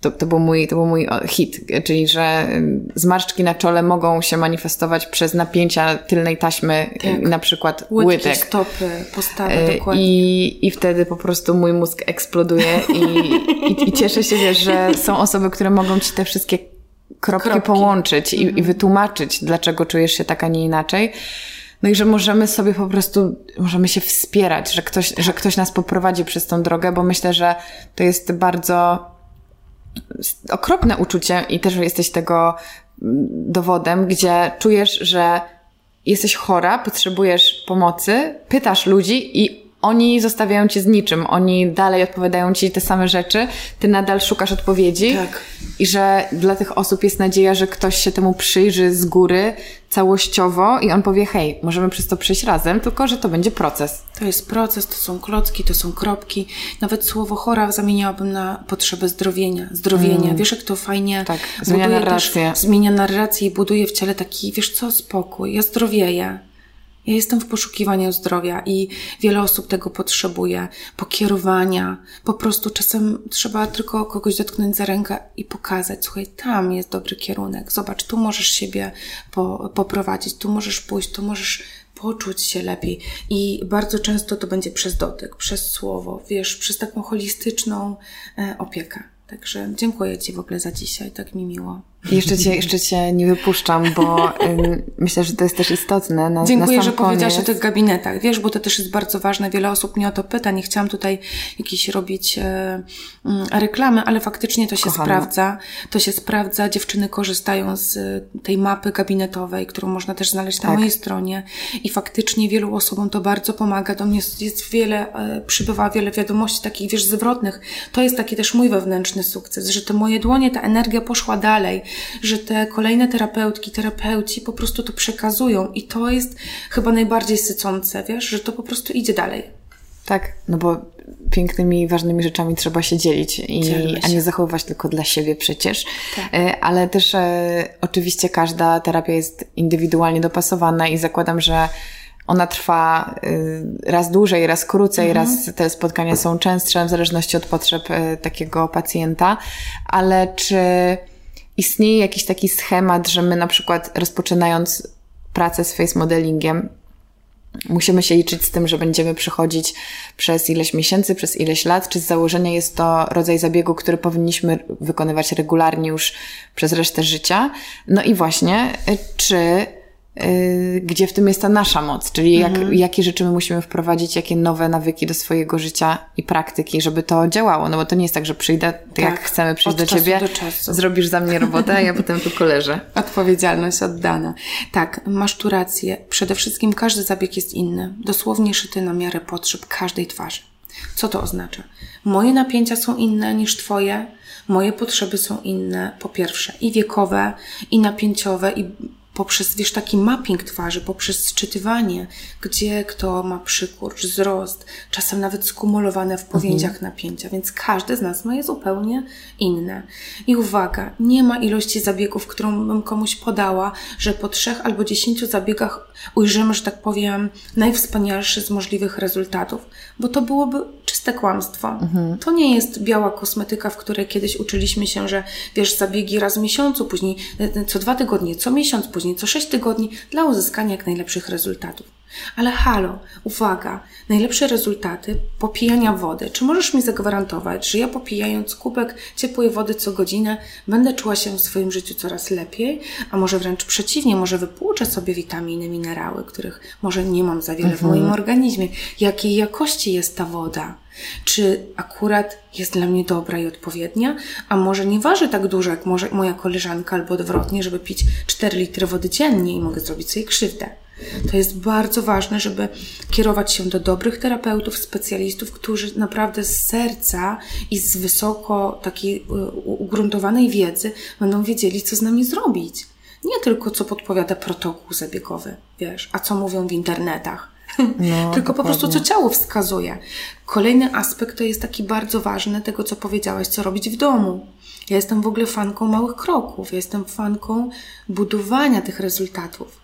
to, to, był mój, to był mój hit, czyli że zmarszczki na czole mogą się manifestować przez napięcia tylnej taśmy, tak. na przykład Łydki, łydek. stopy, postawy, e, dokładnie. I, I wtedy po prostu mój mózg eksploduje i, i, i cieszę się, wiesz, że są osoby, które mogą ci te wszystkie kropki, kropki. połączyć i, i mhm. wytłumaczyć, dlaczego czujesz się tak, a nie inaczej. No i że możemy sobie po prostu, możemy się wspierać, że ktoś, że ktoś nas poprowadzi przez tą drogę, bo myślę, że to jest bardzo okropne uczucie i też jesteś tego mm, dowodem, gdzie czujesz, że jesteś chora, potrzebujesz pomocy, pytasz ludzi i oni zostawiają cię z niczym. Oni dalej odpowiadają ci te same rzeczy, ty nadal szukasz odpowiedzi. Tak. I że dla tych osób jest nadzieja, że ktoś się temu przyjrzy z góry całościowo i on powie: Hej, możemy przez to przejść razem, tylko że to będzie proces. To jest proces, to są klocki, to są kropki. Nawet słowo chora zamieniałabym na potrzebę zdrowienia. Zdrowienia. Mm. Wiesz, jak to fajnie tak, zmienia narrację. Też, zmienia narrację i buduje w ciele taki, wiesz co, spokój. Ja zdrowieję ja jestem w poszukiwaniu zdrowia i wiele osób tego potrzebuje. Pokierowania. Po prostu czasem trzeba tylko kogoś dotknąć za rękę i pokazać, słuchaj, tam jest dobry kierunek. Zobacz, tu możesz siebie po, poprowadzić, tu możesz pójść, tu możesz poczuć się lepiej. I bardzo często to będzie przez dotyk, przez słowo, wiesz, przez taką holistyczną e, opiekę. Także dziękuję Ci w ogóle za dzisiaj, tak mi miło. Jeszcze cię, jeszcze cię nie wypuszczam, bo y, myślę, że to jest też istotne. Na, Dziękuję, na że koniec. powiedziałaś o tych gabinetach. Wiesz, bo to też jest bardzo ważne. Wiele osób mnie o to pyta. Nie chciałam tutaj jakieś robić e, e, reklamy, ale faktycznie to się Kochana. sprawdza. To się sprawdza. Dziewczyny korzystają z tej mapy gabinetowej, którą można też znaleźć na tak. mojej stronie. I faktycznie wielu osobom to bardzo pomaga. Do mnie jest wiele, e, przybywa wiele wiadomości takich, wiesz, zwrotnych. To jest taki też mój wewnętrzny sukces, że te moje dłonie, ta energia poszła dalej że te kolejne terapeutki, terapeuci po prostu to przekazują i to jest chyba najbardziej sycące, wiesz, że to po prostu idzie dalej. Tak, no bo pięknymi, ważnymi rzeczami trzeba się dzielić, i, a nie zachowywać tylko dla siebie przecież. Tak. E, ale też e, oczywiście każda terapia jest indywidualnie dopasowana i zakładam, że ona trwa e, raz dłużej, raz krócej, mhm. raz te spotkania są częstsze, w zależności od potrzeb e, takiego pacjenta. Ale czy istnieje jakiś taki schemat, że my na przykład rozpoczynając pracę z face modelingiem, musimy się liczyć z tym, że będziemy przechodzić przez ileś miesięcy, przez ileś lat, czy z założenia jest to rodzaj zabiegu, który powinniśmy wykonywać regularnie już przez resztę życia. No i właśnie, czy gdzie w tym jest ta nasza moc, czyli jak, mhm. jakie rzeczy my musimy wprowadzić, jakie nowe nawyki do swojego życia i praktyki, żeby to działało. No bo to nie jest tak, że przyjdę, tak, jak chcemy przyjść do ciebie, do zrobisz za mnie robotę, a ja potem tu koleżę. Odpowiedzialność oddana. Tak, masz tu rację. Przede wszystkim każdy zabieg jest inny. Dosłownie szyty na miarę potrzeb każdej twarzy. Co to oznacza? Moje napięcia są inne niż twoje, moje potrzeby są inne, po pierwsze, i wiekowe, i napięciowe, i poprzez, wiesz, taki mapping twarzy, poprzez sczytywanie, gdzie kto ma przykurcz, wzrost, czasem nawet skumulowane w powięziach mhm. napięcia, więc każdy z nas ma je zupełnie inne. I uwaga, nie ma ilości zabiegów, którą bym komuś podała, że po trzech albo dziesięciu zabiegach ujrzymy, że tak powiem, najwspanialszy z możliwych rezultatów, bo to byłoby czyste kłamstwo. Mhm. To nie jest biała kosmetyka, w której kiedyś uczyliśmy się, że wiesz, zabiegi raz w miesiącu, później e, co dwa tygodnie, co miesiąc, później co sześć tygodni dla uzyskania jak najlepszych rezultatów. Ale halo, uwaga, najlepsze rezultaty popijania wody. Czy możesz mi zagwarantować, że ja popijając kubek ciepłej wody co godzinę będę czuła się w swoim życiu coraz lepiej, a może wręcz przeciwnie, może wypłuczę sobie witaminy, minerały, których może nie mam za wiele mhm. w moim organizmie. Jakiej jakości jest ta woda? Czy akurat jest dla mnie dobra i odpowiednia, a może nie waży tak dużo jak może moja koleżanka albo odwrotnie, żeby pić 4 litry wody dziennie i mogę zrobić sobie krzywdę. To jest bardzo ważne, żeby kierować się do dobrych terapeutów, specjalistów, którzy naprawdę z serca i z wysoko takiej e, ugruntowanej wiedzy będą wiedzieli, co z nami zrobić. Nie tylko co podpowiada protokół zabiegowy, wiesz, a co mówią w internetach. No, tylko po prostu co ciało wskazuje. Kolejny aspekt to jest taki bardzo ważny tego, co powiedziałaś, co robić w domu. Ja jestem w ogóle fanką małych kroków, ja jestem fanką budowania tych rezultatów.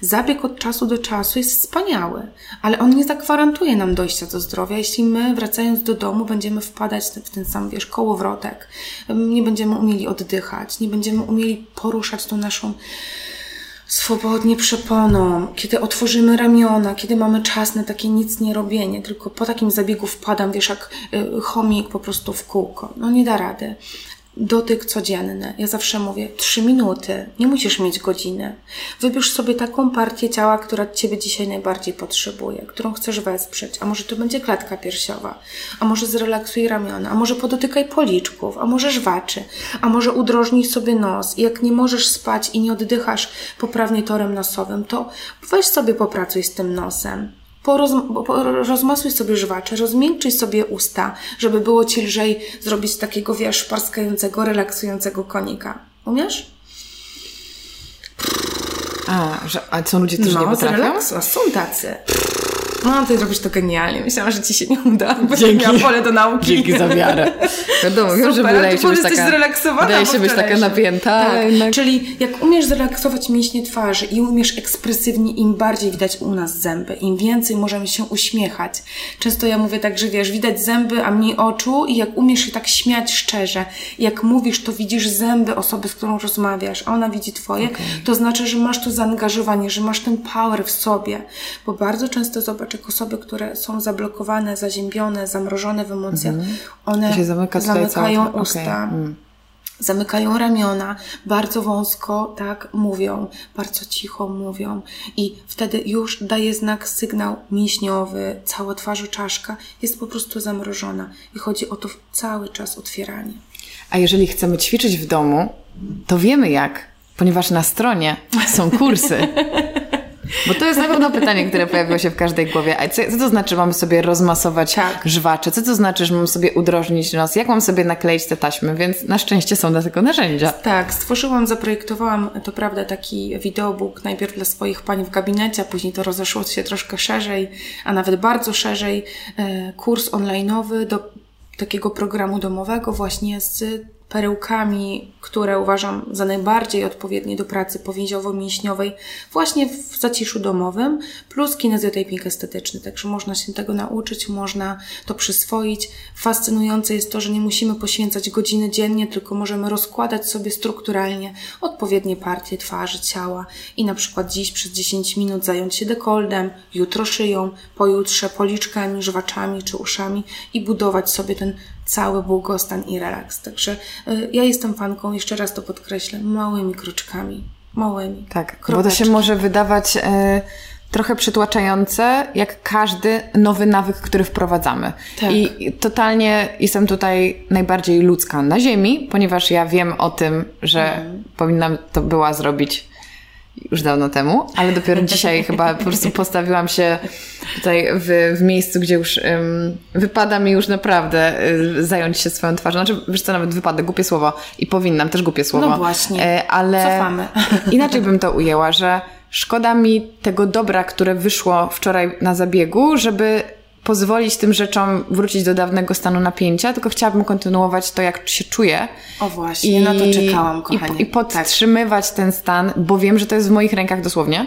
Zabieg od czasu do czasu jest wspaniały, ale on nie zagwarantuje nam dojścia do zdrowia, jeśli my wracając do domu będziemy wpadać w ten sam, wiesz, kołowrotek, nie będziemy umieli oddychać, nie będziemy umieli poruszać tą naszą swobodnie przeponą, kiedy otworzymy ramiona, kiedy mamy czas na takie nic nie robienie, tylko po takim zabiegu wpadam, wiesz, jak y, chomik po prostu w kółko. No nie da rady dotyk codzienny. Ja zawsze mówię, trzy minuty, nie musisz mieć godziny. Wybierz sobie taką partię ciała, która Ciebie dzisiaj najbardziej potrzebuje, którą chcesz wesprzeć. A może to będzie klatka piersiowa, a może zrelaksuj ramiona, a może podotykaj policzków, a może żwaczy, a może udrożnij sobie nos. I jak nie możesz spać i nie oddychasz poprawnie torem nosowym, to weź sobie popracuj z tym nosem poroz, rozmasuj sobie żwacze, rozmiękczyj sobie usta, żeby było Ci lżej zrobić takiego, wiesz, parskającego, relaksującego konika. Umiesz? A, że, a co ludzie też no, nie potrafią? są tacy. No, ty zrobisz to genialnie. Myślałam, że ci się nie uda, bo Dzięki. miała pole do nauki. Dzięki za wiarę. Wiadomo, wiem, że wydaje się być taka, wydaje się być taka napięta. Tak. Jednak... Czyli jak umiesz zrelaksować mięśnie twarzy i umiesz ekspresywnie, im bardziej widać u nas zęby, im więcej możemy się uśmiechać. Często ja mówię tak, że wiesz, widać zęby, a mniej oczu i jak umiesz się tak śmiać szczerze, jak mówisz, to widzisz zęby osoby, z którą rozmawiasz, a ona widzi twoje, okay. to znaczy, że masz to zaangażowanie, że masz ten power w sobie. Bo bardzo często zobacz, jak osoby, które są zablokowane, zaziębione, zamrożone w emocjach, mm. one zamyka zamykają całe... usta. Okay. Mm. Zamykają ramiona, bardzo wąsko, tak, mówią, bardzo cicho mówią i wtedy już daje znak, sygnał mięśniowy, cała twarz czaszka jest po prostu zamrożona i chodzi o to cały czas otwieranie. A jeżeli chcemy ćwiczyć w domu, to wiemy jak, ponieważ na stronie są kursy. Bo to jest na pewno pytanie, które pojawiło się w każdej głowie. A co, co to znaczy, mam sobie rozmasować tak. żwacze? Co to znaczy, że mam sobie udrożnić nos? Jak mam sobie nakleić te taśmy? Więc na szczęście są do tego narzędzia. Tak, stworzyłam, zaprojektowałam, to prawda, taki wideobook najpierw dla swoich pań w gabinecie, a później to rozeszło się troszkę szerzej, a nawet bardzo szerzej. E, kurs online'owy do takiego programu domowego właśnie z perełkami, które uważam za najbardziej odpowiednie do pracy powięziowo-mięśniowej właśnie w zaciszu domowym, plus kinezjotaping estetyczny. Także można się tego nauczyć, można to przyswoić. Fascynujące jest to, że nie musimy poświęcać godziny dziennie, tylko możemy rozkładać sobie strukturalnie odpowiednie partie twarzy, ciała i na przykład dziś przez 10 minut zająć się dekoldem, jutro szyją, pojutrze policzkami, żwaczami czy uszami i budować sobie ten cały błogostan i relaks. Także y, ja jestem fanką, jeszcze raz to podkreślę, małymi kroczkami. Małymi. Tak, Kropeczki. bo to się może wydawać y, trochę przytłaczające, jak każdy nowy nawyk, który wprowadzamy. Tak. I totalnie jestem tutaj najbardziej ludzka na ziemi, ponieważ ja wiem o tym, że mhm. powinnam to była zrobić już dawno temu, ale dopiero dzisiaj chyba po prostu postawiłam się tutaj w, w miejscu, gdzie już um, wypada mi już naprawdę y, zająć się swoją twarzą. Znaczy, wiesz co, nawet wypada, głupie słowo i powinnam, też głupie słowo. No właśnie, e, ale Cofamy. inaczej bym to ujęła, że szkoda mi tego dobra, które wyszło wczoraj na zabiegu, żeby pozwolić tym rzeczom wrócić do dawnego stanu napięcia, tylko chciałabym kontynuować to, jak się czuję. O właśnie, I, na to czekałam, kochanie. I, i podtrzymywać tak. ten stan, bo wiem, że to jest w moich rękach dosłownie.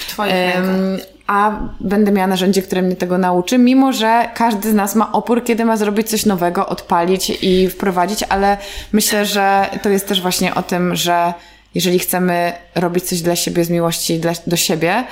W twoich um, rękach. A będę miała narzędzie, które mnie tego nauczy, mimo że każdy z nas ma opór, kiedy ma zrobić coś nowego, odpalić i wprowadzić, ale myślę, że to jest też właśnie o tym, że jeżeli chcemy robić coś dla siebie z miłości dla, do siebie,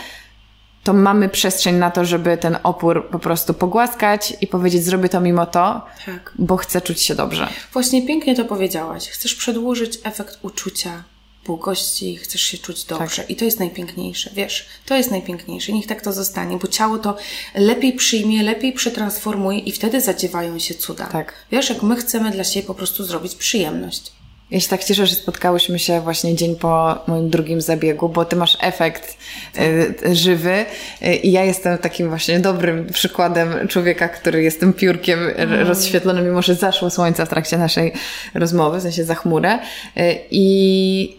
to mamy przestrzeń na to, żeby ten opór po prostu pogłaskać i powiedzieć, zrobię to mimo to, tak. bo chcę czuć się dobrze. Właśnie pięknie to powiedziałaś. Chcesz przedłużyć efekt uczucia błogości, chcesz się czuć dobrze. Tak. I to jest najpiękniejsze, wiesz, to jest najpiękniejsze. Niech tak to zostanie, bo ciało to lepiej przyjmie, lepiej przetransformuje i wtedy zadziewają się cuda. Tak. Wiesz, jak my chcemy dla siebie po prostu zrobić przyjemność. Ja się tak cieszę, że spotkałyśmy się właśnie dzień po moim drugim zabiegu, bo ty masz efekt y, żywy y, i ja jestem takim właśnie dobrym przykładem człowieka, który jest tym piórkiem mm. rozświetlonym, mimo że zaszło słońce w trakcie naszej rozmowy, w sensie za chmurę. Y, I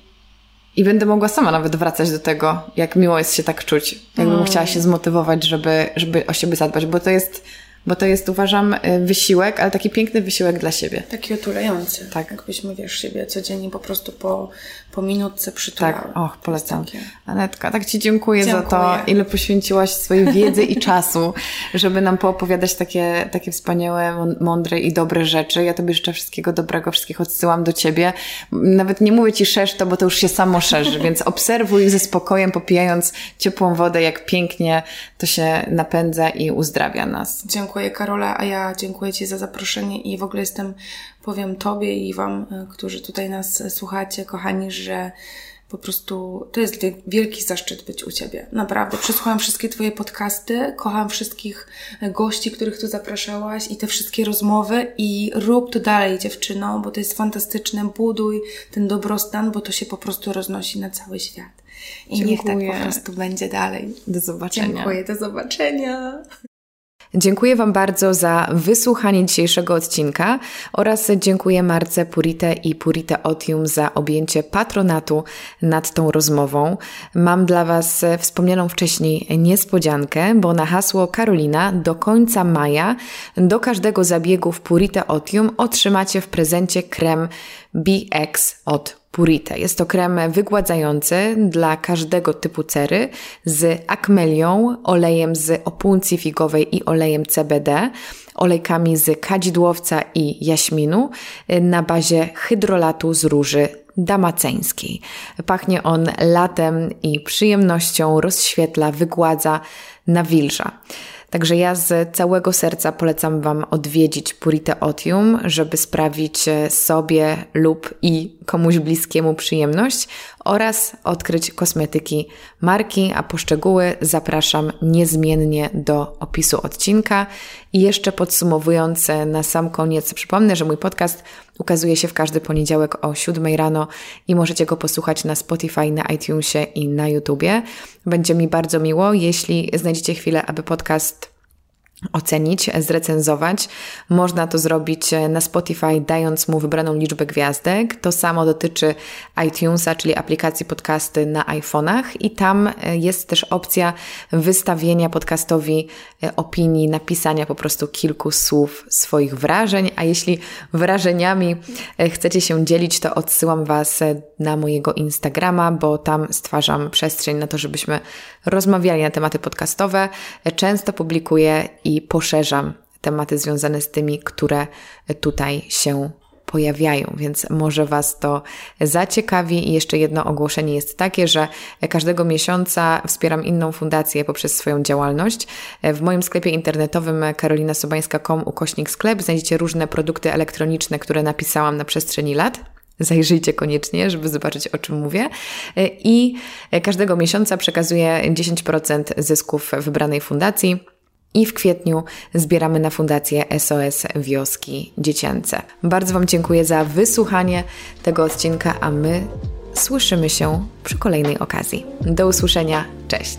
i będę mogła sama nawet wracać do tego, jak miło jest się tak czuć. Jakbym mm. chciała się zmotywować, żeby, żeby o siebie zadbać, bo to jest bo to jest, uważam, y, wysiłek, ale taki piękny wysiłek dla siebie. Taki otulający. Tak. Jakbyśmy, wiesz, siebie codziennie po prostu po, po minutce przytulały. Tak, och, polecam. Anetka, tak Ci dziękuję, dziękuję, za to, ile poświęciłaś swojej wiedzy i czasu, żeby nam poopowiadać takie, takie wspaniałe, mądre i dobre rzeczy. Ja Tobie życzę wszystkiego dobrego, wszystkich odsyłam do Ciebie. Nawet nie mówię Ci szerz to, bo to już się samo szerzy, więc obserwuj ze spokojem, popijając ciepłą wodę, jak pięknie to się napędza i uzdrawia nas. Dziękuję Karola, a ja dziękuję Ci za zaproszenie i w ogóle jestem, powiem Tobie i Wam, e, którzy tutaj nas słuchacie, kochani, że po prostu to jest wielki zaszczyt być u Ciebie. Naprawdę. Przesłuchałam wszystkie Twoje podcasty, kocham wszystkich e, gości, których tu zapraszałaś i te wszystkie rozmowy i rób to dalej dziewczyno, bo to jest fantastyczne. Buduj ten dobrostan, bo to się po prostu roznosi na cały świat. I Dziękuję. niech tak po prostu będzie dalej. Do zobaczenia. Dziękuję, do zobaczenia. Dziękuję Wam bardzo za wysłuchanie dzisiejszego odcinka oraz dziękuję Marce Purite i Purite Otium za objęcie patronatu nad tą rozmową. Mam dla Was wspomnianą wcześniej niespodziankę, bo na hasło Karolina do końca maja do każdego zabiegu w Purite Otium otrzymacie w prezencie krem BX od Purite. Jest to krem wygładzający dla każdego typu cery z akmelią, olejem z opuncji figowej i olejem CBD, olejkami z kadzidłowca i jaśminu na bazie hydrolatu z róży damaceńskiej. Pachnie on latem i przyjemnością rozświetla, wygładza, nawilża. Także ja z całego serca polecam Wam odwiedzić Purite Otium, żeby sprawić e, sobie lub i komuś bliskiemu przyjemność oraz odkryć kosmetyki marki, a poszczegóły zapraszam niezmiennie do opisu odcinka. I jeszcze podsumowując na sam koniec, przypomnę, że mój podcast ukazuje się w każdy poniedziałek o 7 rano i możecie go posłuchać na Spotify, na iTunesie i na YouTubie. Będzie mi bardzo miło, jeśli znajdziecie chwilę, aby podcast ocenić, zrecenzować. Można to zrobić e, na Spotify, dając mu wybraną liczbę gwiazdek. To samo dotyczy iTunesa, czyli aplikacji podcasty na iPhone'ach i tam e, jest też opcja wystawienia podcastowi e, opinii, napisania po prostu kilku słów swoich wrażeń, a jeśli wrażeniami chcecie się dzielić, to odsyłam Was na mojego Instagrama, bo tam stwarzam przestrzeń na to, żebyśmy rozmawiali na tematy podcastowe. Często publikuję i poszerzam tematy związane z tymi, które tutaj się pojawiają, więc może Was to zaciekawi. I jeszcze jedno ogłoszenie jest takie, że każdego miesiąca wspieram inną fundację poprzez swoją działalność. W moim sklepie internetowym karolinasobańska.com ukośnik sklep znajdziecie różne produkty elektroniczne, które napisałam na przestrzeni lat. Zajrzyjcie koniecznie, żeby zobaczyć o czym mówię. I każdego miesiąca przekazuję 10% zysków wybranej fundacji i w kwietniu zbieramy na fundację SOS Wioski Dziecięce. Bardzo Wam dziękuję za wysłuchanie tego odcinka, a my słyszymy się przy kolejnej okazji. Do usłyszenia, cześć!